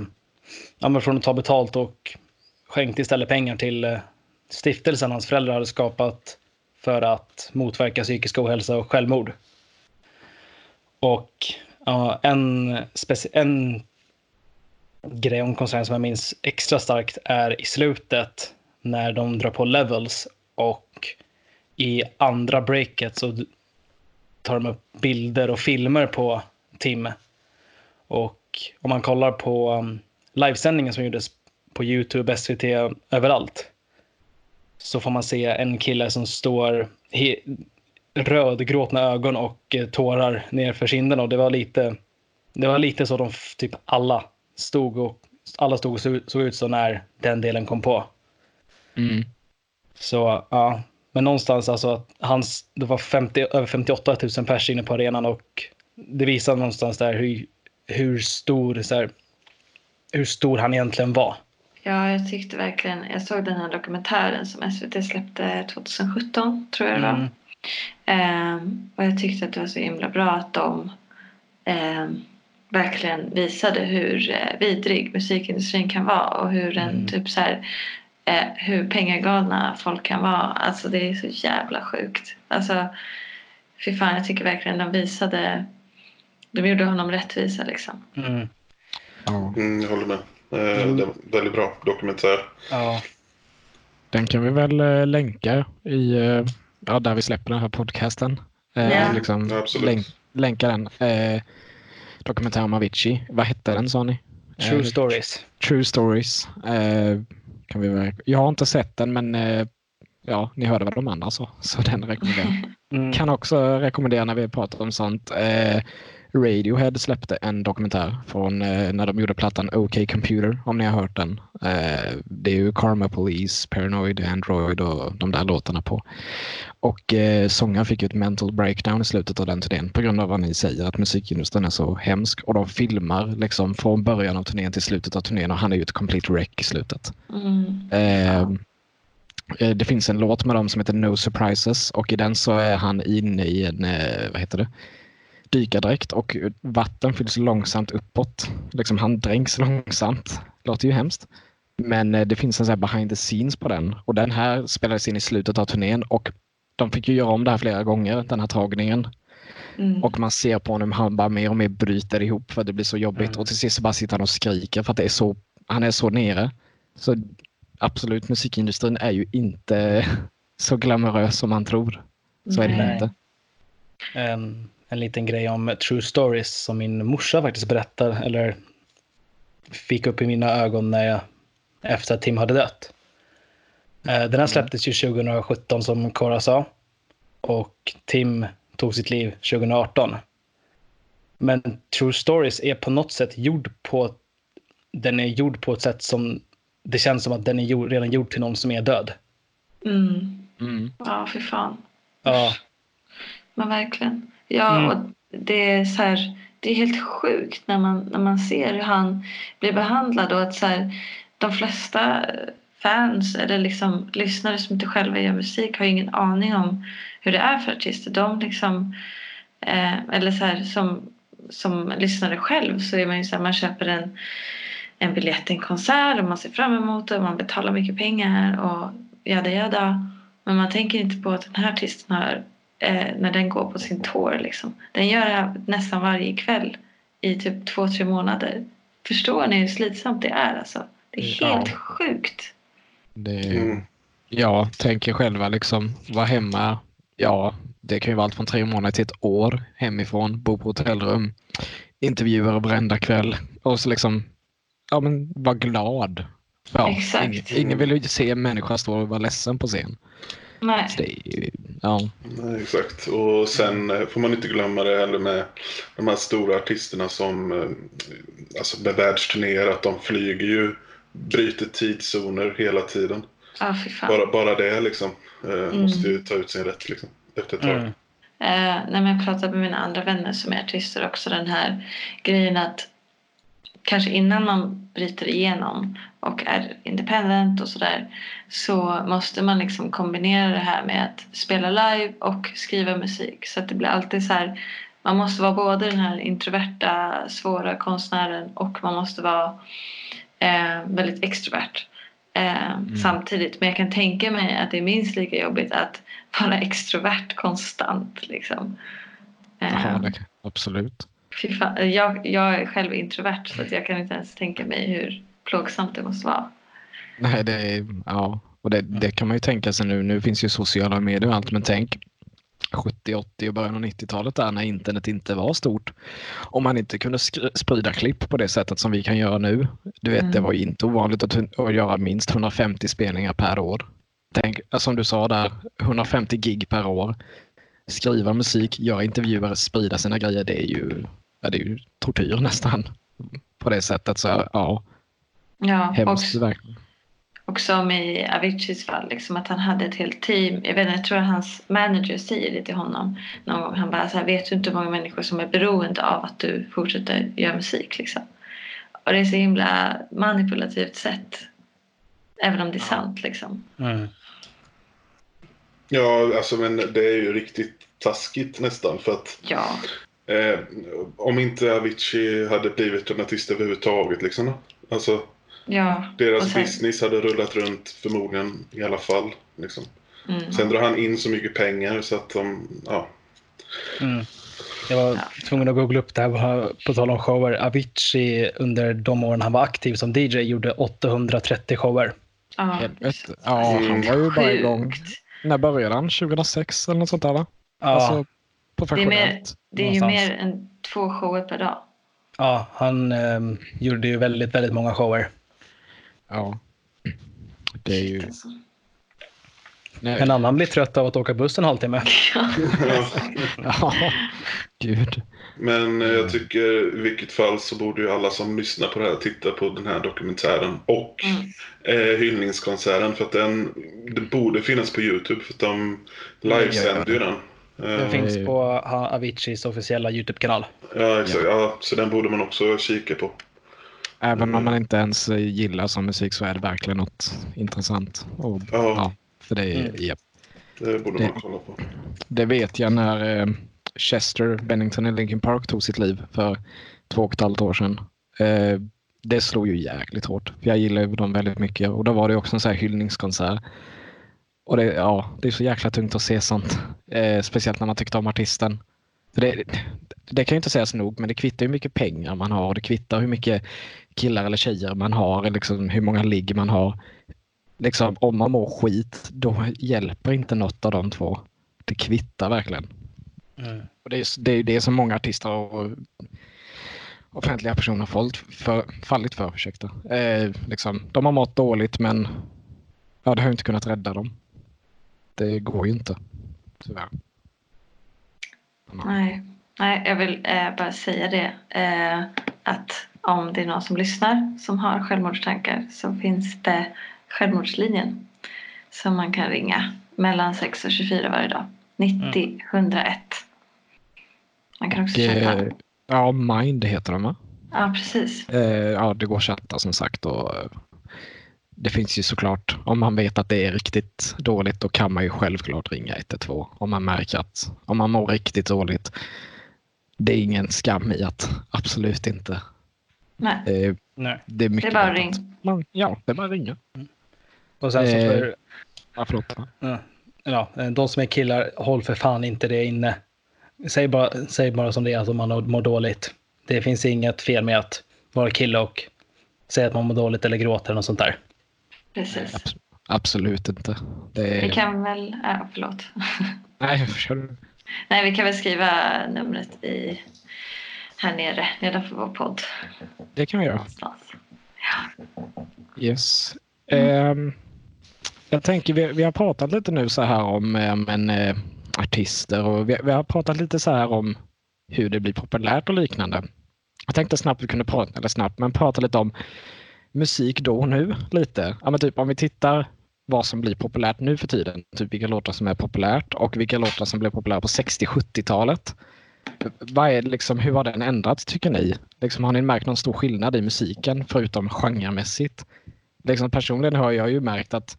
ja, men från att ta betalt och skänkte istället pengar till eh, stiftelsen hans föräldrar hade skapat för att motverka psykisk ohälsa och självmord. Och ja, en, en grej om konserten som jag minns extra starkt är i slutet när de drar på levels och i andra breaket så tar de upp bilder och filmer på Tim. Och om man kollar på um, livesändningen som gjordes på Youtube, SVT, överallt. Så får man se en kille som står rödgråtna ögon och eh, tårar nerför kinderna. Och det var lite, det var lite så de typ alla stod och alla stod och såg såg ut så när den delen kom på. Mm. Så ja, men någonstans alltså att hans, det var 50, över 58 000 pers inne på arenan och det visar någonstans där hur, hur stor, så här, hur stor han egentligen var. Ja, jag tyckte verkligen, jag såg den här dokumentären som SVT släppte 2017 tror jag det var. Mm. Ehm, och jag tyckte att det var så himla bra att de ehm, verkligen visade hur eh, vidrig musikindustrin kan vara och hur en Mm. typ så här eh, hur pengagalna folk kan vara. Alltså det är så jävla sjukt. Alltså fy fan, jag tycker verkligen de visade de gjorde honom rättvisa liksom. Mm. Ja. Mm, jag håller med. Eh, Mm. Det var en väldigt bra dokumentär. Ja. Den kan vi väl eh, länka i, eh, ja, där vi släpper den här podcasten. Eh, Ja. liksom, Ja, absolut. länk, länka den. Eh, dokumentär om Avicii. Vad hette den sa ni? True Eh, stories. True Stories. Eh, kan vi väl, jag har inte sett den men eh, ja, ni hörde vad de andra sa. Så den rekommenderar jag. Mm. Kan också rekommendera när vi pratar om sånt. Radiohead släppte en dokumentär från eh, när de gjorde plattan OK Computer, om ni har hört den. Eh, det är ju Karma Police, Paranoid, Android och de där låtarna på. Och eh, sångaren fick ju ett mental breakdown i slutet av den turnén på grund av vad ni säger, att musikindustrin är så hemsk. Och de filmar liksom från början av turnén till slutet av turnén och han är ju ett complete wreck i slutet. Mm. Eh, eh, Det finns en låt med dem som heter No Surprises och i den så är han inne i en, eh, vad heter det, dykardräkt och vatten fylls långsamt uppåt. Liksom han dränks långsamt. Låter ju hemskt. Men eh, det finns en sån här behind the scenes på den och den här spelades in i slutet av turnén och de fick ju göra om det här flera gånger, den här tagningen. Mm. Och man ser på honom han bara mer och mer bryter ihop för att det blir så jobbigt. Mm. Och till sist bara sitter han och skriker för att det är så, han är så nere. Så absolut, musikindustrin är ju inte så glamorös som man tror. Så är det Nej. inte. En, en liten grej om True Stories som min morsa faktiskt berättar, eller fick upp i mina ögon när jag, efter att Tim hade dött. Eh, Den här släpptes ju 2017 som Cora sa. Och Tim tog sitt liv 2018. Men True Stories är på något sätt gjord på den är gjord på ett sätt som det känns som att den är gjord, redan gjord till någon som är död. Mm. Mm. Ja, för fan. Ja, Men verkligen. Ja, Mm. och det är så här, det är helt sjukt när man, när man ser hur han blir behandlad och att så här, de flesta fans eller liksom lyssnare som inte själva gör musik har ingen aning om hur det är för artister. De liksom, eh, eller så här, som, som lyssnare själv så är man ju så här, man köper en, en biljett till en konsert och man ser fram emot det och man betalar mycket pengar och jada jada. Men man tänker inte på att den här artisten har, eh, när den går på sin tour liksom, den gör det nästan varje kväll i typ två, tre månader. Förstår ni hur slitsamt det är alltså? Det är Ja. helt sjukt. Det, Mm. Ja, tänker själva liksom vara hemma. Ja, det kan ju vara allt från tre månader till ett år hemifrån, bo på hotellrum, intervjuer varenda kväll och så liksom, ja men vara glad. Ja, Exakt. Ingen, ingen vill ju se en människa stå och vara ledsen på scen. Nej. Så det är ju, ja, Nej, exakt. Och sen eh, får man inte glömma det heller med de här stora artisterna som eh, alltså med världsturnéer att de flyger ju, bryter tidszoner hela tiden. Fan. Bara, bara det liksom eh, måste ju ta ut sin rätt liksom, efter ett tag. Mm. Eh, när jag pratar med mina andra vänner som är artister också den här grejen att kanske innan man bryter igenom och är independent och sådär så måste man liksom kombinera det här med att spela live och skriva musik så att det blir alltid så här man måste vara både den här introverta svåra konstnären och man måste vara eh, väldigt extrovert eh, samtidigt men jag kan tänka mig att det är minst lika jobbigt att vara extrovert konstant liksom. ja Eh, det, absolut. Fy fan, jag, jag är själv introvert så att jag kan inte ens tänka mig hur plågsamt det måste vara. Nej, det är, ja, och det, det kan man ju tänka sig nu. Nu finns ju sociala medier och allt, men tänk 70, 80 och början av 90-talet där när internet inte var stort. Om man inte kunde sprida klipp på det sättet som vi kan göra nu. Du vet, det Mm. var ju inte ovanligt att, att göra minst 150 spelningar per år. Tänk, som du sa där, 150 gig per år. Skriva musik, göra intervjuer, sprida sina grejer. Det är ju, ja, det är ju tortyr nästan. På det sättet. Så ja, Ja, och, hemskt verkligen. och som i Aviciis fall, liksom att han hade ett helt team. Jag, vet, inte, jag tror att hans manager säger det till honom någon gång. Han bara så här, vet du inte hur många människor som är beroende av att du fortsätter göra musik liksom. Och det är så himla manipulativt sätt. Även om det är sant liksom. Mm. Ja, alltså men det är ju riktigt taskigt nästan för att Ja, eh, om inte Avicii hade blivit en artist överhuvudtaget liksom. Alltså ja. deras sen- business hade rullat runt förmodligen i alla fall. Liksom. Mm. Sen drar han in så mycket pengar så att de, ja. Mm. Jag var tvungen att googla upp det här på tal om shower. Avicii under de åren han var aktiv som DJ gjorde 830 shower. Ja, Helvete. Ja, han var ju bara igång. När började han? 2006 eller något sånt där va? Ja, Alltså Det är, mer, professionellt. det är ju mer än två shower per dag. ja han ehm, gjorde ju väldigt, väldigt många shower. Ja. Det är ju... Alltså. Nej. En annan blir trött av att åka buss en halvtimme. Ja, Ja, gud. Men eh, jag tycker i vilket fall så borde ju alla som lyssnar på det här titta på den här dokumentären och Mm. eh, hyllningskonserten för att den det borde finnas på Youtube för att de livesänder ju den. Den Eh, finns på Aviciis officiella YouTube-kanal. Ja, exakt. Ja, så den borde man också kika på. Även om man inte ens gillar som musik så är det verkligen något intressant. Och, Ja. ja, för det, är, Mm. ja, Det borde Det- man kolla på. det vet jag när eh, Chester Bennington i Linkin Park tog sitt liv för två och ett halvt år sedan. Eh, det slog ju jäkligt hårt. För jag gillar ju dem väldigt mycket och då var det också en sån här hyllningskonsert. Och det, ja, det är så jäkla tungt att se sånt. Eh, speciellt när man tyckte om artisten. Det, det kan ju inte sägas nog, men det kvittar hur mycket pengar man har. Det kvittar hur mycket killar eller tjejer man har, liksom hur många ligg man har. Liksom, om man mår skit, då hjälper inte något av de två. Det kvittar verkligen. Mm. Och det, är, det är det som många artister och offentliga personer har fallit för. Fallit för ursäkta. Eh, liksom, de har mått dåligt men ja, det har inte kunnat rädda dem. Det går ju inte. Tyvärr. Nej. Nej, jag vill eh, bara säga det. Eh, att om det är någon som lyssnar som har självmordstankar så finns det Självmordslinjen som man kan ringa mellan 6 och 24 varje dag. 90 101. Man kan också Och, köpa. eh, Ja, Mind heter de va? Ja, precis. Eh, ja, det går att chatta som sagt. Och, eh, det finns ju såklart, om man vet att det är riktigt dåligt, då kan man ju självklart ringa 112 om man märker att om man mår riktigt dåligt. Det är ingen skam i att absolut inte. Nej, Eh, Nej. det är mycket det är bara värt ring. att Man, ja, det är bara att ringa. Och sen så Eh. för, Ja, förlåt. ja, ja, de som är killar, håll för fan inte det inne. Säg bara, säg bara som det är, att om man mår dåligt. Det finns inget fel med att vara kille och säga att man mår dåligt eller gråter eller något sånt där. Precis. Abs- absolut inte. Det Vi är... kan väl, ja, förlåt. Nej, kör du. Nej, vi kan väl skriva numret i här nere nedanför vår podd. Det kan vi göra. Någonstans. Yes. Ehm, jag tänker, vi, vi har pratat lite nu så här om eh, men, eh, artister och vi, vi har pratat lite så här om hur det blir populärt och liknande. Jag tänkte snabbt vi kunde prata, eller snabbt, men prata lite om musik då och nu lite. Ja, men typ om vi tittar vad som blir populärt nu för tiden, typ vilka låtar som är populärt och vilka låtar som blev populära på 60-70-talet. Vad är liksom, hur har den ändrats tycker ni? Liksom, har ni märkt någon stor skillnad i musiken förutom genremässigt? Liksom, personligen har jag ju märkt att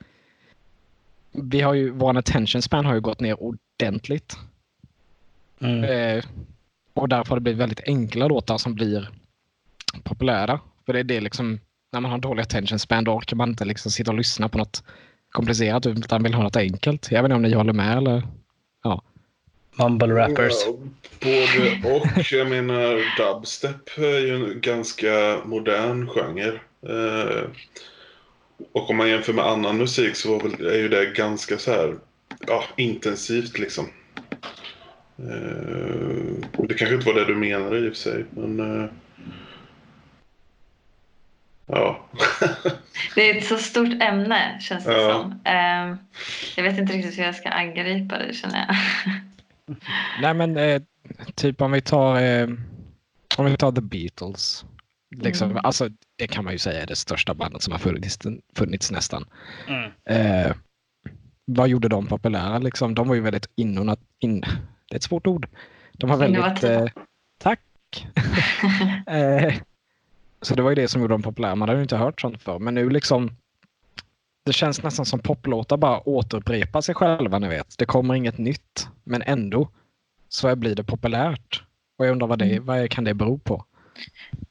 vi har ju, vår attention span har ju gått ner ordentligt. Mm. Eh, och därför har det blivit väldigt enkla låtar som blir populära. För det är det liksom, när man har dålig attention span då orkar man inte liksom sitta och lyssna på något komplicerat utan vill ha något enkelt. Jag vet inte om ni håller med eller? Mumble rappers. Ja, både och. Jag menar, dubstep är ju en ganska modern genre. Eh, och om man jämför med annan musik så väl, är ju det ganska så här ja, intensivt liksom. Eh, det kanske inte var det du menade i och för sig, men... Ja. Det är ett så stort ämne känns det Ja. som. Ehm, jag vet inte riktigt hur jag ska angripa det känner jag. Nej men eh, typ om vi tar eh, om vi tar The Beatles. Liksom, Mm. alltså, det kan man ju säga är det största bandet som har funnits, funnits nästan. Mm. Eh, vad gjorde de populära? Liksom, de var ju väldigt inonat, in, det är ett svårt ord. De var väldigt... Eh, tack! eh, så det var ju det som gjorde dem populära. Man hade ju inte hört sånt förr. Men nu liksom... Det känns nästan som poplåtar bara återupprepar sig själva, ni vet. Det kommer inget nytt, men ändå så blir det populärt. Och jag undrar vad, det, vad kan det bero på?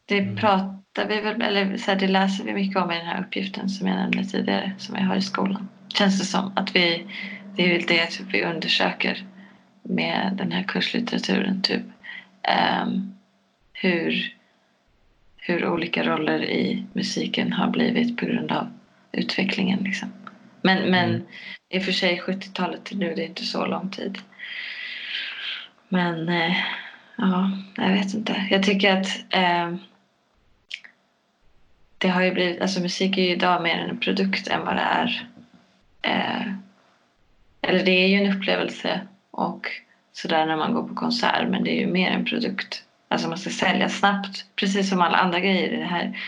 Det pratar vi väl, eller så här, det läser vi mycket om i den här uppgiften som jag nämnde tidigare, som jag har i skolan. Känns det som att vi, det är väl det typ, vi undersöker med den här kurslitteraturen. Typ. Ehm, hur, hur olika roller i musiken har blivit på grund av utvecklingen. Liksom. Men, men Mm. i och för sig 70-talet till nu, det är inte så lång tid. Men eh, ja, jag vet inte. Jag tycker att eh, det har ju blivit, alltså musik är ju idag mer en produkt än vad det är. Eh, eller det är ju en upplevelse och sådär när man går på konsert men det är ju mer en produkt. Alltså man ska sälja snabbt, precis som alla andra grejer i det här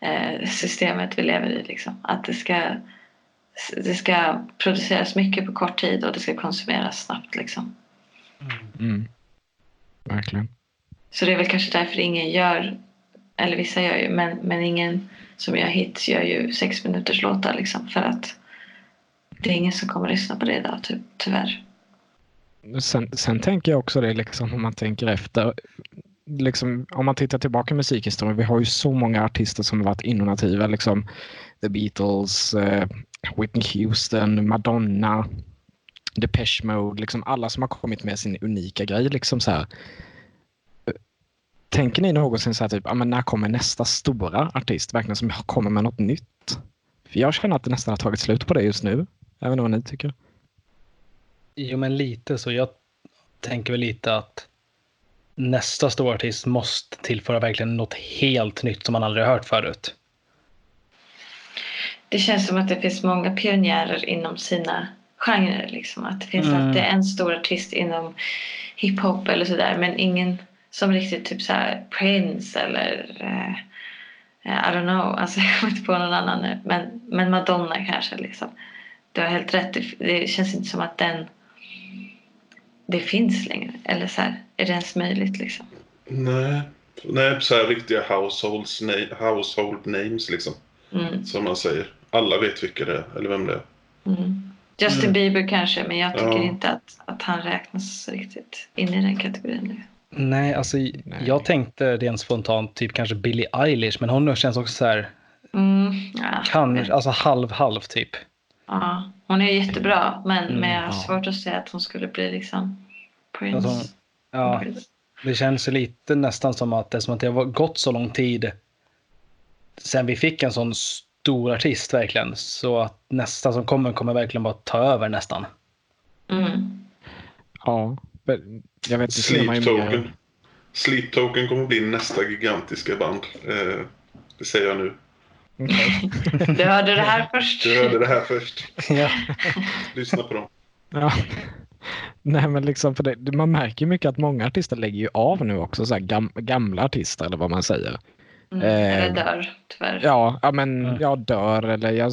eh, systemet vi lever i. Liksom. Att det ska, det ska produceras mycket på kort tid och det ska konsumeras snabbt. Liksom. Mm. Verkligen. Så det är väl kanske därför ingen gör, eller vissa gör ju, men, men ingen som gör hits gör ju sex minuters låtar liksom för att det är ingen som kommer att lyssna på det idag ty, tyvärr. Sen, sen tänker jag också det liksom om man tänker efter. Liksom, om man tittar tillbaka i musikhistorien. Vi har ju så många artister som har varit innovativa. Liksom The Beatles, uh, Whitney Houston, Madonna, Depeche Mode. Liksom alla som har kommit med sin unika grej. Liksom så här. Tänker ni någonsin så här typ, ah, men när kommer nästa stora artist verkligen som kommer med något nytt? För jag känner att det nästan har tagit slut på det just nu. Även om vad ni tycker. Jo, men lite så. Jag tänker väl lite att nästa stora artist måste tillföra verkligen något helt nytt som man aldrig hört förut. Det känns som att det finns många pionjärer inom sina genrer. Liksom. Att det finns Mm. alltid en stor artist inom hiphop eller sådär men ingen som riktigt typ så här Prince eller eh, I don't know, alltså jag kommer inte på någon annan nu. Men, men Madonna kanske liksom. Du har helt rätt, det känns inte som att den det finns längre. Eller så här, är det ens möjligt liksom? Nej, nej så här riktiga households, household names liksom. Mm. Som man säger. Alla vet vilka det är, eller vem det är. Mm. Justin Mm. Bieber kanske, men jag tycker Ja. inte att, att han räknas riktigt in i den kategorin nu. Nej, alltså jag tänkte rent spontant typ kanske Billie Eilish, men hon känns också så här, Mm. Ja, kan, alltså halv halv typ. Ja. Hon är jättebra, men, Mm, men jag har ja. svårt att säga att hon skulle bli liksom Prince. Alltså, ja, det känns ju lite nästan som att det är som att det har gått så lång tid sen vi fick en sån stor artist verkligen. Så att nästa som kommer kommer verkligen bara ta över nästan. Mm. Ja, jag vet inte. Sleep Token. Sleep Token kommer bli nästa gigantiska band. Eh, det säger jag nu. Du hörde det här först. Du hörde det här först. ja. Lyssna på dem. Ja. Nej men liksom för det, man märker ju mycket att många artister lägger ju av nu också, så här gam, gamla artister eller vad man säger. Mm. Eh, Eller dör, tyvärr. Ja, ja men Mm. jag dör eller jag,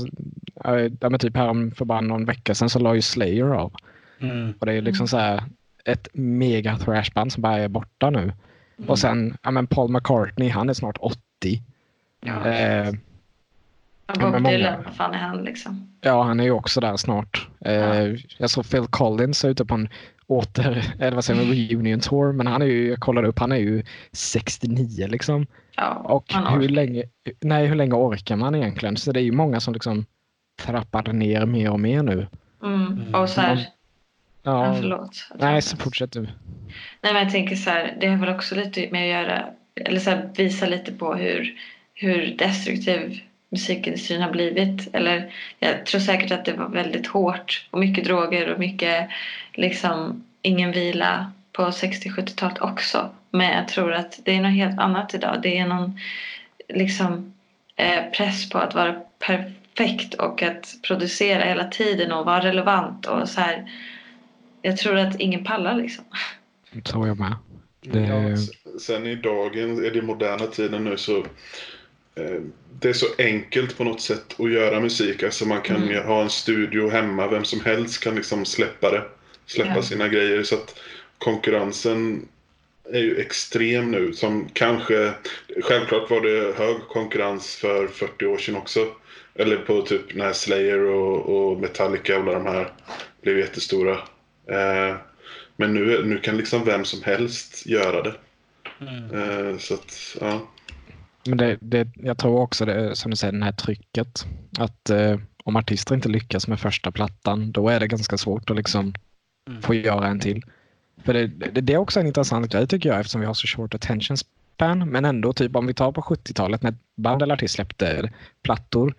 ja, men typ här om för bara någon vecka sedan så la ju Slayer av. Mm. Och det är ju liksom Mm. så här ett mega thrashband som bara är borta nu. Mm. Och sen, ja men Paul McCartney, han är snart 80. Ja. Eh, Ja, Bob många- Dylan, vad fan är han liksom? ja, han är ju också där snart. Eh, Ja. Jag såg Phil Collins ute på en åter, eller vad säger man, reunion tour. Men han är ju, jag kollade upp, han är ju 69 liksom. Ja, Och hur länge, nej, hur länge orkar man egentligen? Så det är ju många som liksom trappar ner mer och mer nu. Mm. Och så här, ja. Ja, förlåt. nej, så fortsätt du. Nej, men jag tänker så här, det har väl också lite med att göra, eller så här, visa lite på hur, hur destruktiv musikindustrin har blivit. Eller jag tror säkert att det var väldigt hårt och mycket droger och mycket liksom ingen vila på 60-70-talet också. Men jag tror att det är något helt annat idag. Det är någon liksom eh, press på att vara perfekt och att producera hela tiden och vara relevant och så här. Jag tror att ingen pallar liksom. Det tror jag med. Det- Ja, sen i dagen, i den moderna tiden nu så det är så enkelt på något sätt att göra musik. Alltså man kan Mm. ha en studio hemma, vem som helst kan liksom släppa det. Släppa Ja. sina grejer. Så att konkurrensen är ju extrem nu. Som kanske, självklart var det hög konkurrens för 40 år sedan också. Eller på typ när Slayer och, och Metallica och alla de här blev jättestora. Eh, men nu, nu kan liksom vem som helst göra det. Mm. Eh, så att, ja. Men det, det, jag tror också det som du säger, det här trycket. Att eh, om artister inte lyckas med första plattan, då är det ganska svårt att liksom Mm. få göra en till. För det, det, det är också en intressant grej tycker jag eftersom vi har så short attention span. Men ändå, typ om vi tar på 70-talet när band eller artist släppte plattor.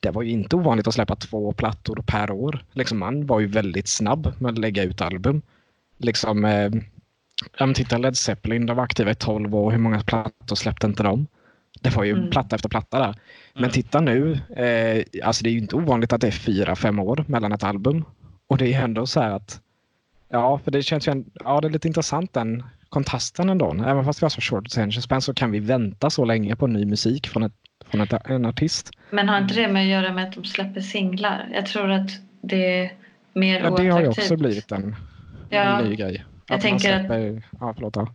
Det var ju inte ovanligt att släppa två plattor per år. Liksom man var ju väldigt snabb med att lägga ut album. Liksom, eh, titta Led Zeppelin, de var aktiva i 12 år. Hur många plattor släppte inte de? Det var ju Mm. platta efter platta där. Men Mm. titta nu, eh, alltså det är ju inte ovanligt att det är fyra, fem år mellan ett album. Och det är ändå så här att, ja, för det känns ju, en, ja det är lite intressant den kontrasten ändå. Även fast vi har så short attention span så kan vi vänta så länge på ny musik från, ett, från ett, en artist. Men har inte det med att göra med att de släpper singlar? Jag tror att det är mer Ja, det har ju också blivit en, Ja, en ny grej. jag man tänker att- släpper, Ja, förlåt. Ja.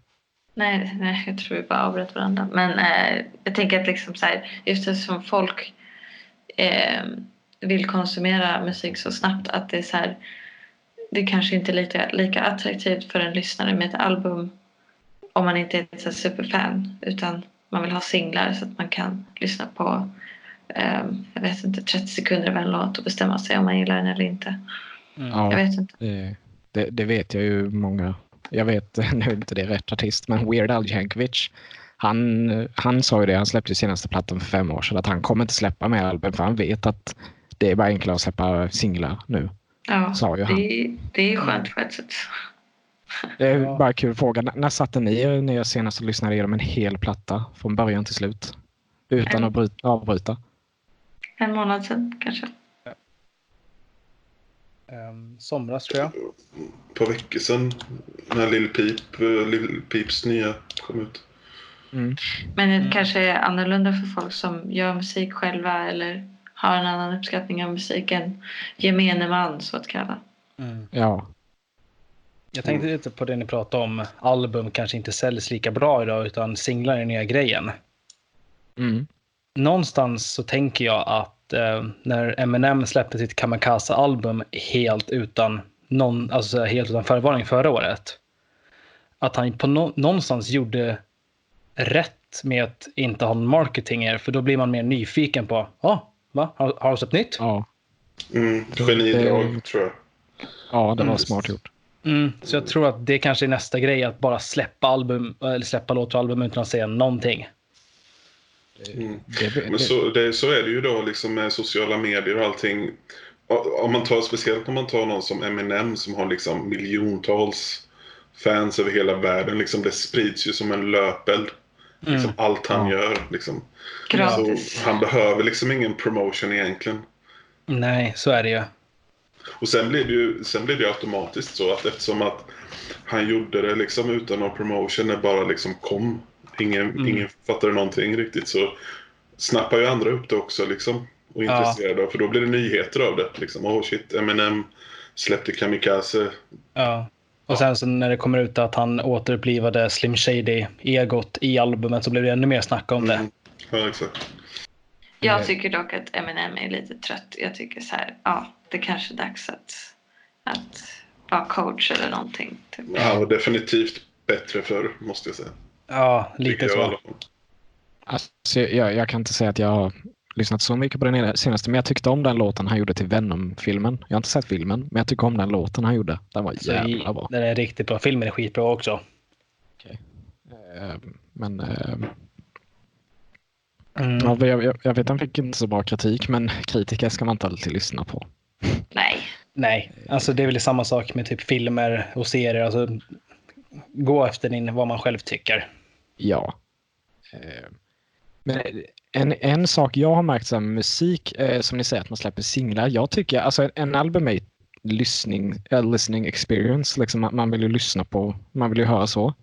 Nej, nej, jag tror vi bara avbröt varandra. Men eh, jag tänker att liksom så här, just eftersom folk eh, vill konsumera musik så snabbt att det är så här, det kanske inte är lika, lika attraktivt för en lyssnare med ett album om man inte är ett så här superfan utan man vill ha singlar så att man kan lyssna på eh, jag vet inte, 30 sekunder av en låt och bestämma sig om man gillar den eller inte. Mm. Ja. Jag vet inte. Det, det, det vet jag ju många. Jag vet, nu är inte det rätt artist, men Weird Al Yankovic. Han, han sa ju det, han släppte senaste plattan för fem år sedan, att han kommer inte släppa mer album för han vet att det är bara enklare att släppa singlar nu. Ja, Sa ju han. det, det är skönt på ett sätt. Det är bara en kul fråga. N- när satte ni er ner senast och lyssnade igenom en hel platta från början till slut? Utan att bryta, avbryta? En månad sedan kanske. Ehm, somras tror jag. På veckor sedan när Lil Peep, eh, Lil Peeps nya kom ut. Mm. Men det Mm. kanske är annorlunda för folk som gör musik själva eller har en annan uppskattning av musik än gemene man så att kalla. Mm. Ja. Jag tänkte lite på det ni pratade om. Album kanske inte säljs lika bra idag utan singlar är nya grejen. Mm. Någonstans så tänker jag att eh, när Eminem släppte sitt Kamikaze-album helt utan någon, alltså helt utan förvarning förra året. Att han på no någonstans gjorde rätt med att inte ha någon marketing här, för då blir man mer nyfiken på, ja, ah, va? Har, har du släppt nytt? Ja. Mm, genidrag, Det- tror jag. ja, det var Mm. smart gjort. Mm, så jag tror att det kanske är nästa grej, att bara släppa album, eller släppa låtar och album utan att säga någonting. Mm. Det, det, Men så, det, så är det ju då liksom med sociala medier och allting. Om man tar, speciellt om man tar någon som Eminem som har liksom miljontals fans över hela världen. Liksom det sprids ju som en löpeld. Liksom allt han Ja. gör. Liksom. Gratis. Så han behöver liksom ingen promotion egentligen. Nej, så är det ju. Och sen blir det ju sen blir det automatiskt så att eftersom att han gjorde det liksom utan någon promotion när bara liksom kom. Ingen, Mm. ingen fattade någonting riktigt så snappar ju andra upp det också liksom. Och är intresserade av för då blir det nyheter av det. Liksom, oh shit, Eminem släppte Kamikaze. Ja. Och sen så när det kommer ut att han återupplivade Slim Shady-egot i albumet så blev det ännu mer snack om det. Mm. Ja, exakt. Jag tycker dock att Eminem är lite trött. Jag tycker så här, ja, det kanske är dags att, att vara coach eller någonting. Typ. Ja, definitivt bättre förr, måste jag säga. Ja, lite så. Alltså, jag, jag kan inte säga att jag har lyssnat så mycket på den senaste, men jag tyckte om den låten han gjorde till Venom-filmen. Jag har inte sett filmen, men jag tycker om den låten han gjorde. Den var Så i- jävla bra. Den är riktigt bra. Filmen är skitbra också. Eh, Men eh, Mm. ja, jag, jag, jag vet han fick inte så bra kritik, men kritiker ska man inte alltid lyssna på. Nej. Nej, alltså det är väl samma sak med typ filmer och serier. Alltså, gå efter din, vad man själv tycker. Ja. Eh, Men en, en sak jag har märkt så här musik, eh, som ni säger att man släpper singlar. Jag tycker, alltså en album är lyssning, eh, listening experience. Liksom, man- vill ju lyssna på, man vill ju höra så.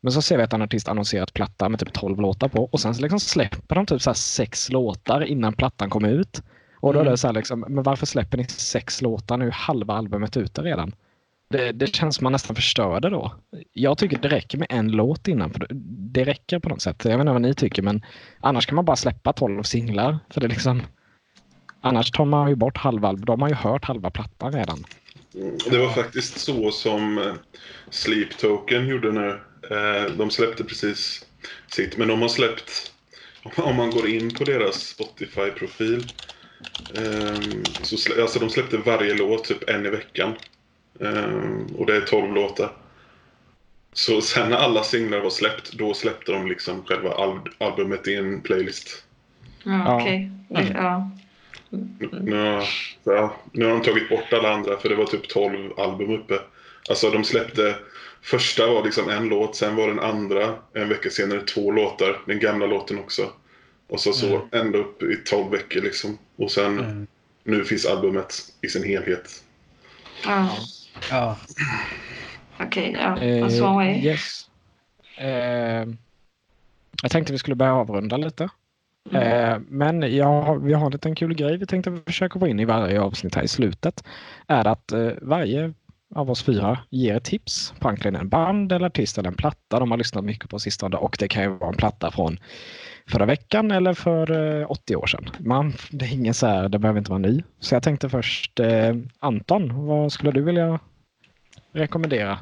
Men så ser vi att en artist annonserat platta med typ 12 låtar på och sen så liksom släpper de typ så här sex låtar innan plattan kommer ut. Och då är Mm. det så här liksom, men varför släpper ni sex låtar nu? Halva albumet ute redan. Det, det känns som man nästan förstör det då. Jag tycker det räcker med en låt innan. För det räcker på något sätt. Jag vet inte vad ni tycker men annars kan man bara släppa 12 singlar. För det liksom, annars tar man ju bort halva albumet. Då har man ju hört halva plattan redan. Mm, det var faktiskt så som eh, Sleep Token gjorde nu. Eh, de släppte precis sitt, men de har släppt... Om man går in på deras Spotify-profil. Ehm, så alltså de släppte varje låt typ en i veckan. Ehm, Och det är 12 låtar. Så sen när alla singlar var släppt, då släppte de liksom själva al- albumet i en playlist. Ja, okej. Mm. Ja. Nu, har- ja, nu har de tagit bort alla andra för det var typ 12 album uppe. Alltså de släppte, första var liksom en låt, sen var den andra en vecka senare två låtar, den gamla låten också. Och så så Mm. ända upp i 12 veckor liksom. Och sen Mm. nu finns albumet i sin helhet. Ja. Ja. Okej, ja. That's one way. yes. Eh, jag tänkte vi skulle börja avrunda lite. Mm. Eh, men har- vi har en liten kul grej vi tänkte försöka få in i varje avsnitt här i slutet. Är att eh, varje av oss fyra ger tips på antingen en band eller artist eller en platta de har lyssnat mycket på sistone. Och det kan ju vara en platta från förra veckan eller för eh, 80 år sedan. Man, det är ingen så här, det behöver inte vara ny. Så jag tänkte först, eh, Anton, vad skulle du vilja rekommendera?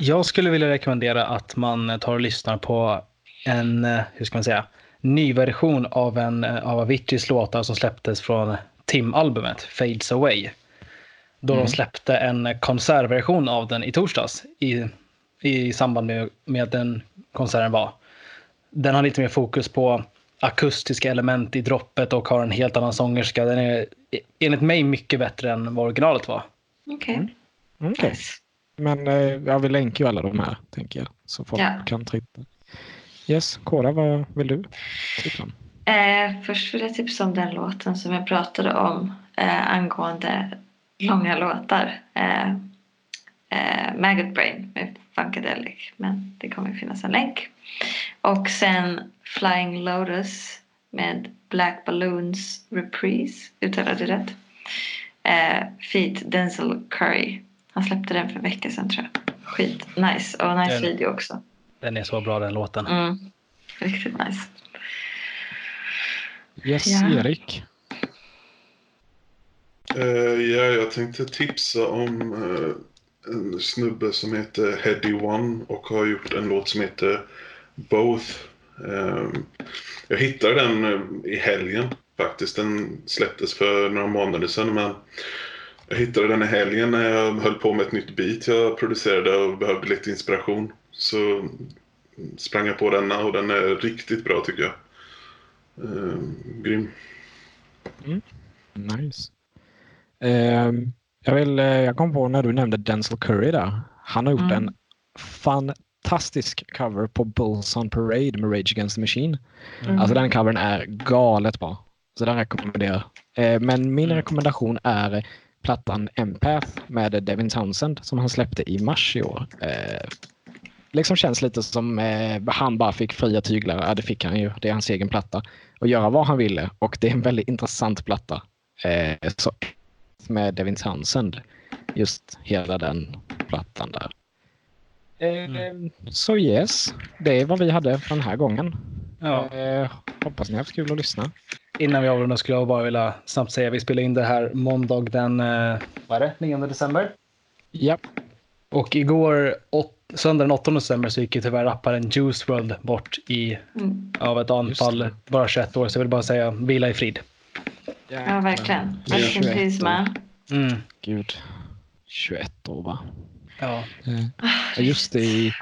Jag skulle vilja rekommendera att man tar och lyssnar på en, eh, hur ska man säga, ny version av en eh, av Aviciis låtar som släpptes från Tim-albumet Fades Away. Då Mm. de släppte en konsertversion av den i torsdags i, i samband med, med den konserten var. Den har lite mer fokus på akustiska element i droppet och har en helt annan sångerska. Den är enligt mig mycket bättre än vad originalet var. Okej. Mm. Okej. Nice. Men eh, jag vill länka ju alla de här, tänker jag. Så folk Ja. kan titta. Yes, Kora, vad vill du tipsa om? Eh, först vill jag tipsa om den låten som jag pratade om eh, angående långa låtar. Eh, eh, Maggot Brain med Funkadelic. Men det kommer finnas en länk. Och sen Flying Lotus med Black Balloons Reprise. Uttalade det rätt? Eh, feat Denzel Curry. Han släppte den för en vecka sedan tror jag. Skit nice och nice Den- video också. Den är så bra den låten. Mm. Riktigt nice. Yes, Ja. Erik. Eh, ja, jag tänkte tipsa om eh, en snubbe som heter Heady One och har gjort en låt som heter Both. Eh, jag hittade den eh, i helgen faktiskt. Den släpptes för några månader sedan men jag hittade den i helgen när jag höll på med ett nytt beat jag producerade och behövde lite inspiration. Så sprang jag på denna och den är riktigt bra tycker jag. Eh, grym. Nice. Ehm, jag, vill, eh, jag kom på när du nämnde Denzel Curry där. Han har gjort Mm. en fantastisk cover på Bulls on Parade med Rage Against the Machine. Mm. Alltså den covern är galet bra. Så den rekommenderar jag. Eh, Men min Mm. rekommendation är plattan Empath med Devin Townsend som han släppte i mars i år. Eh, liksom känns lite som eh, han bara fick fria tyglar. Ja, det fick han ju. Det är hans egen platta. Och göra vad han ville. Och det är en väldigt intressant platta. Så med Devin Townsend. Just hela den plattan där. Eh, Så yes, det är vad vi hade för den här gången. Ja. Eh, hoppas ni har haft kul att lyssna. Innan vi avrundar skulle jag bara vilja snabbt säga vi spelar in det här måndag den eh, vad är det? 9 december. Ja, Och igår, åt, söndag den 8 december, så gick ju tyvärr rapparen Juice WRLD bort i, Mm. av ett anfall, bara 21 år. Så jag vill bara säga vila i frid. Ja, verkligen. Ja, Rest in 21 peace man. Mm. Gud. 21 år va? Ja. Just det. i-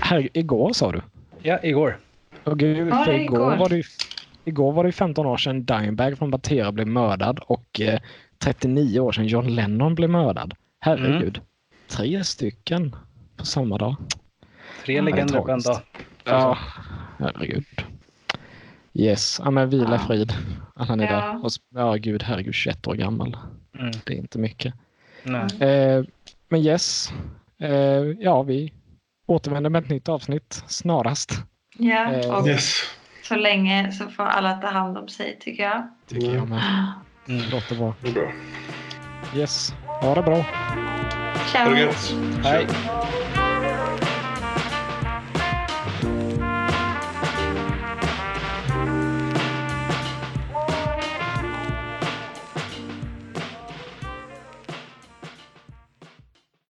Här, igår sa du? ja, igår. Åh gud, Ja, för igår, igår. var det ju, igår var det ju 15 år sedan Dimebag från Batera blev mördad och eh, 39 år sedan John Lennon blev mördad. Herregud. Tre stycken på samma dag. Tre Ja, legender på en dag. Ja, herregud. Yes, ja, men vila Ja. frid. Att han är Ja. där. Och, ja, gud, herregud, 21 år gammal. Mm. Det är inte mycket. Nej. Eh, men yes, eh, ja, vi återvänder med ett nytt avsnitt snarast. Ja, Eh, och Yes. så länge så får alla ta hand om sig tycker jag. Tycker jag med. Mm. Låter bra. Det är bra. Yes, ha det bra. Ha Ciao! det gött. Hej. Ciao.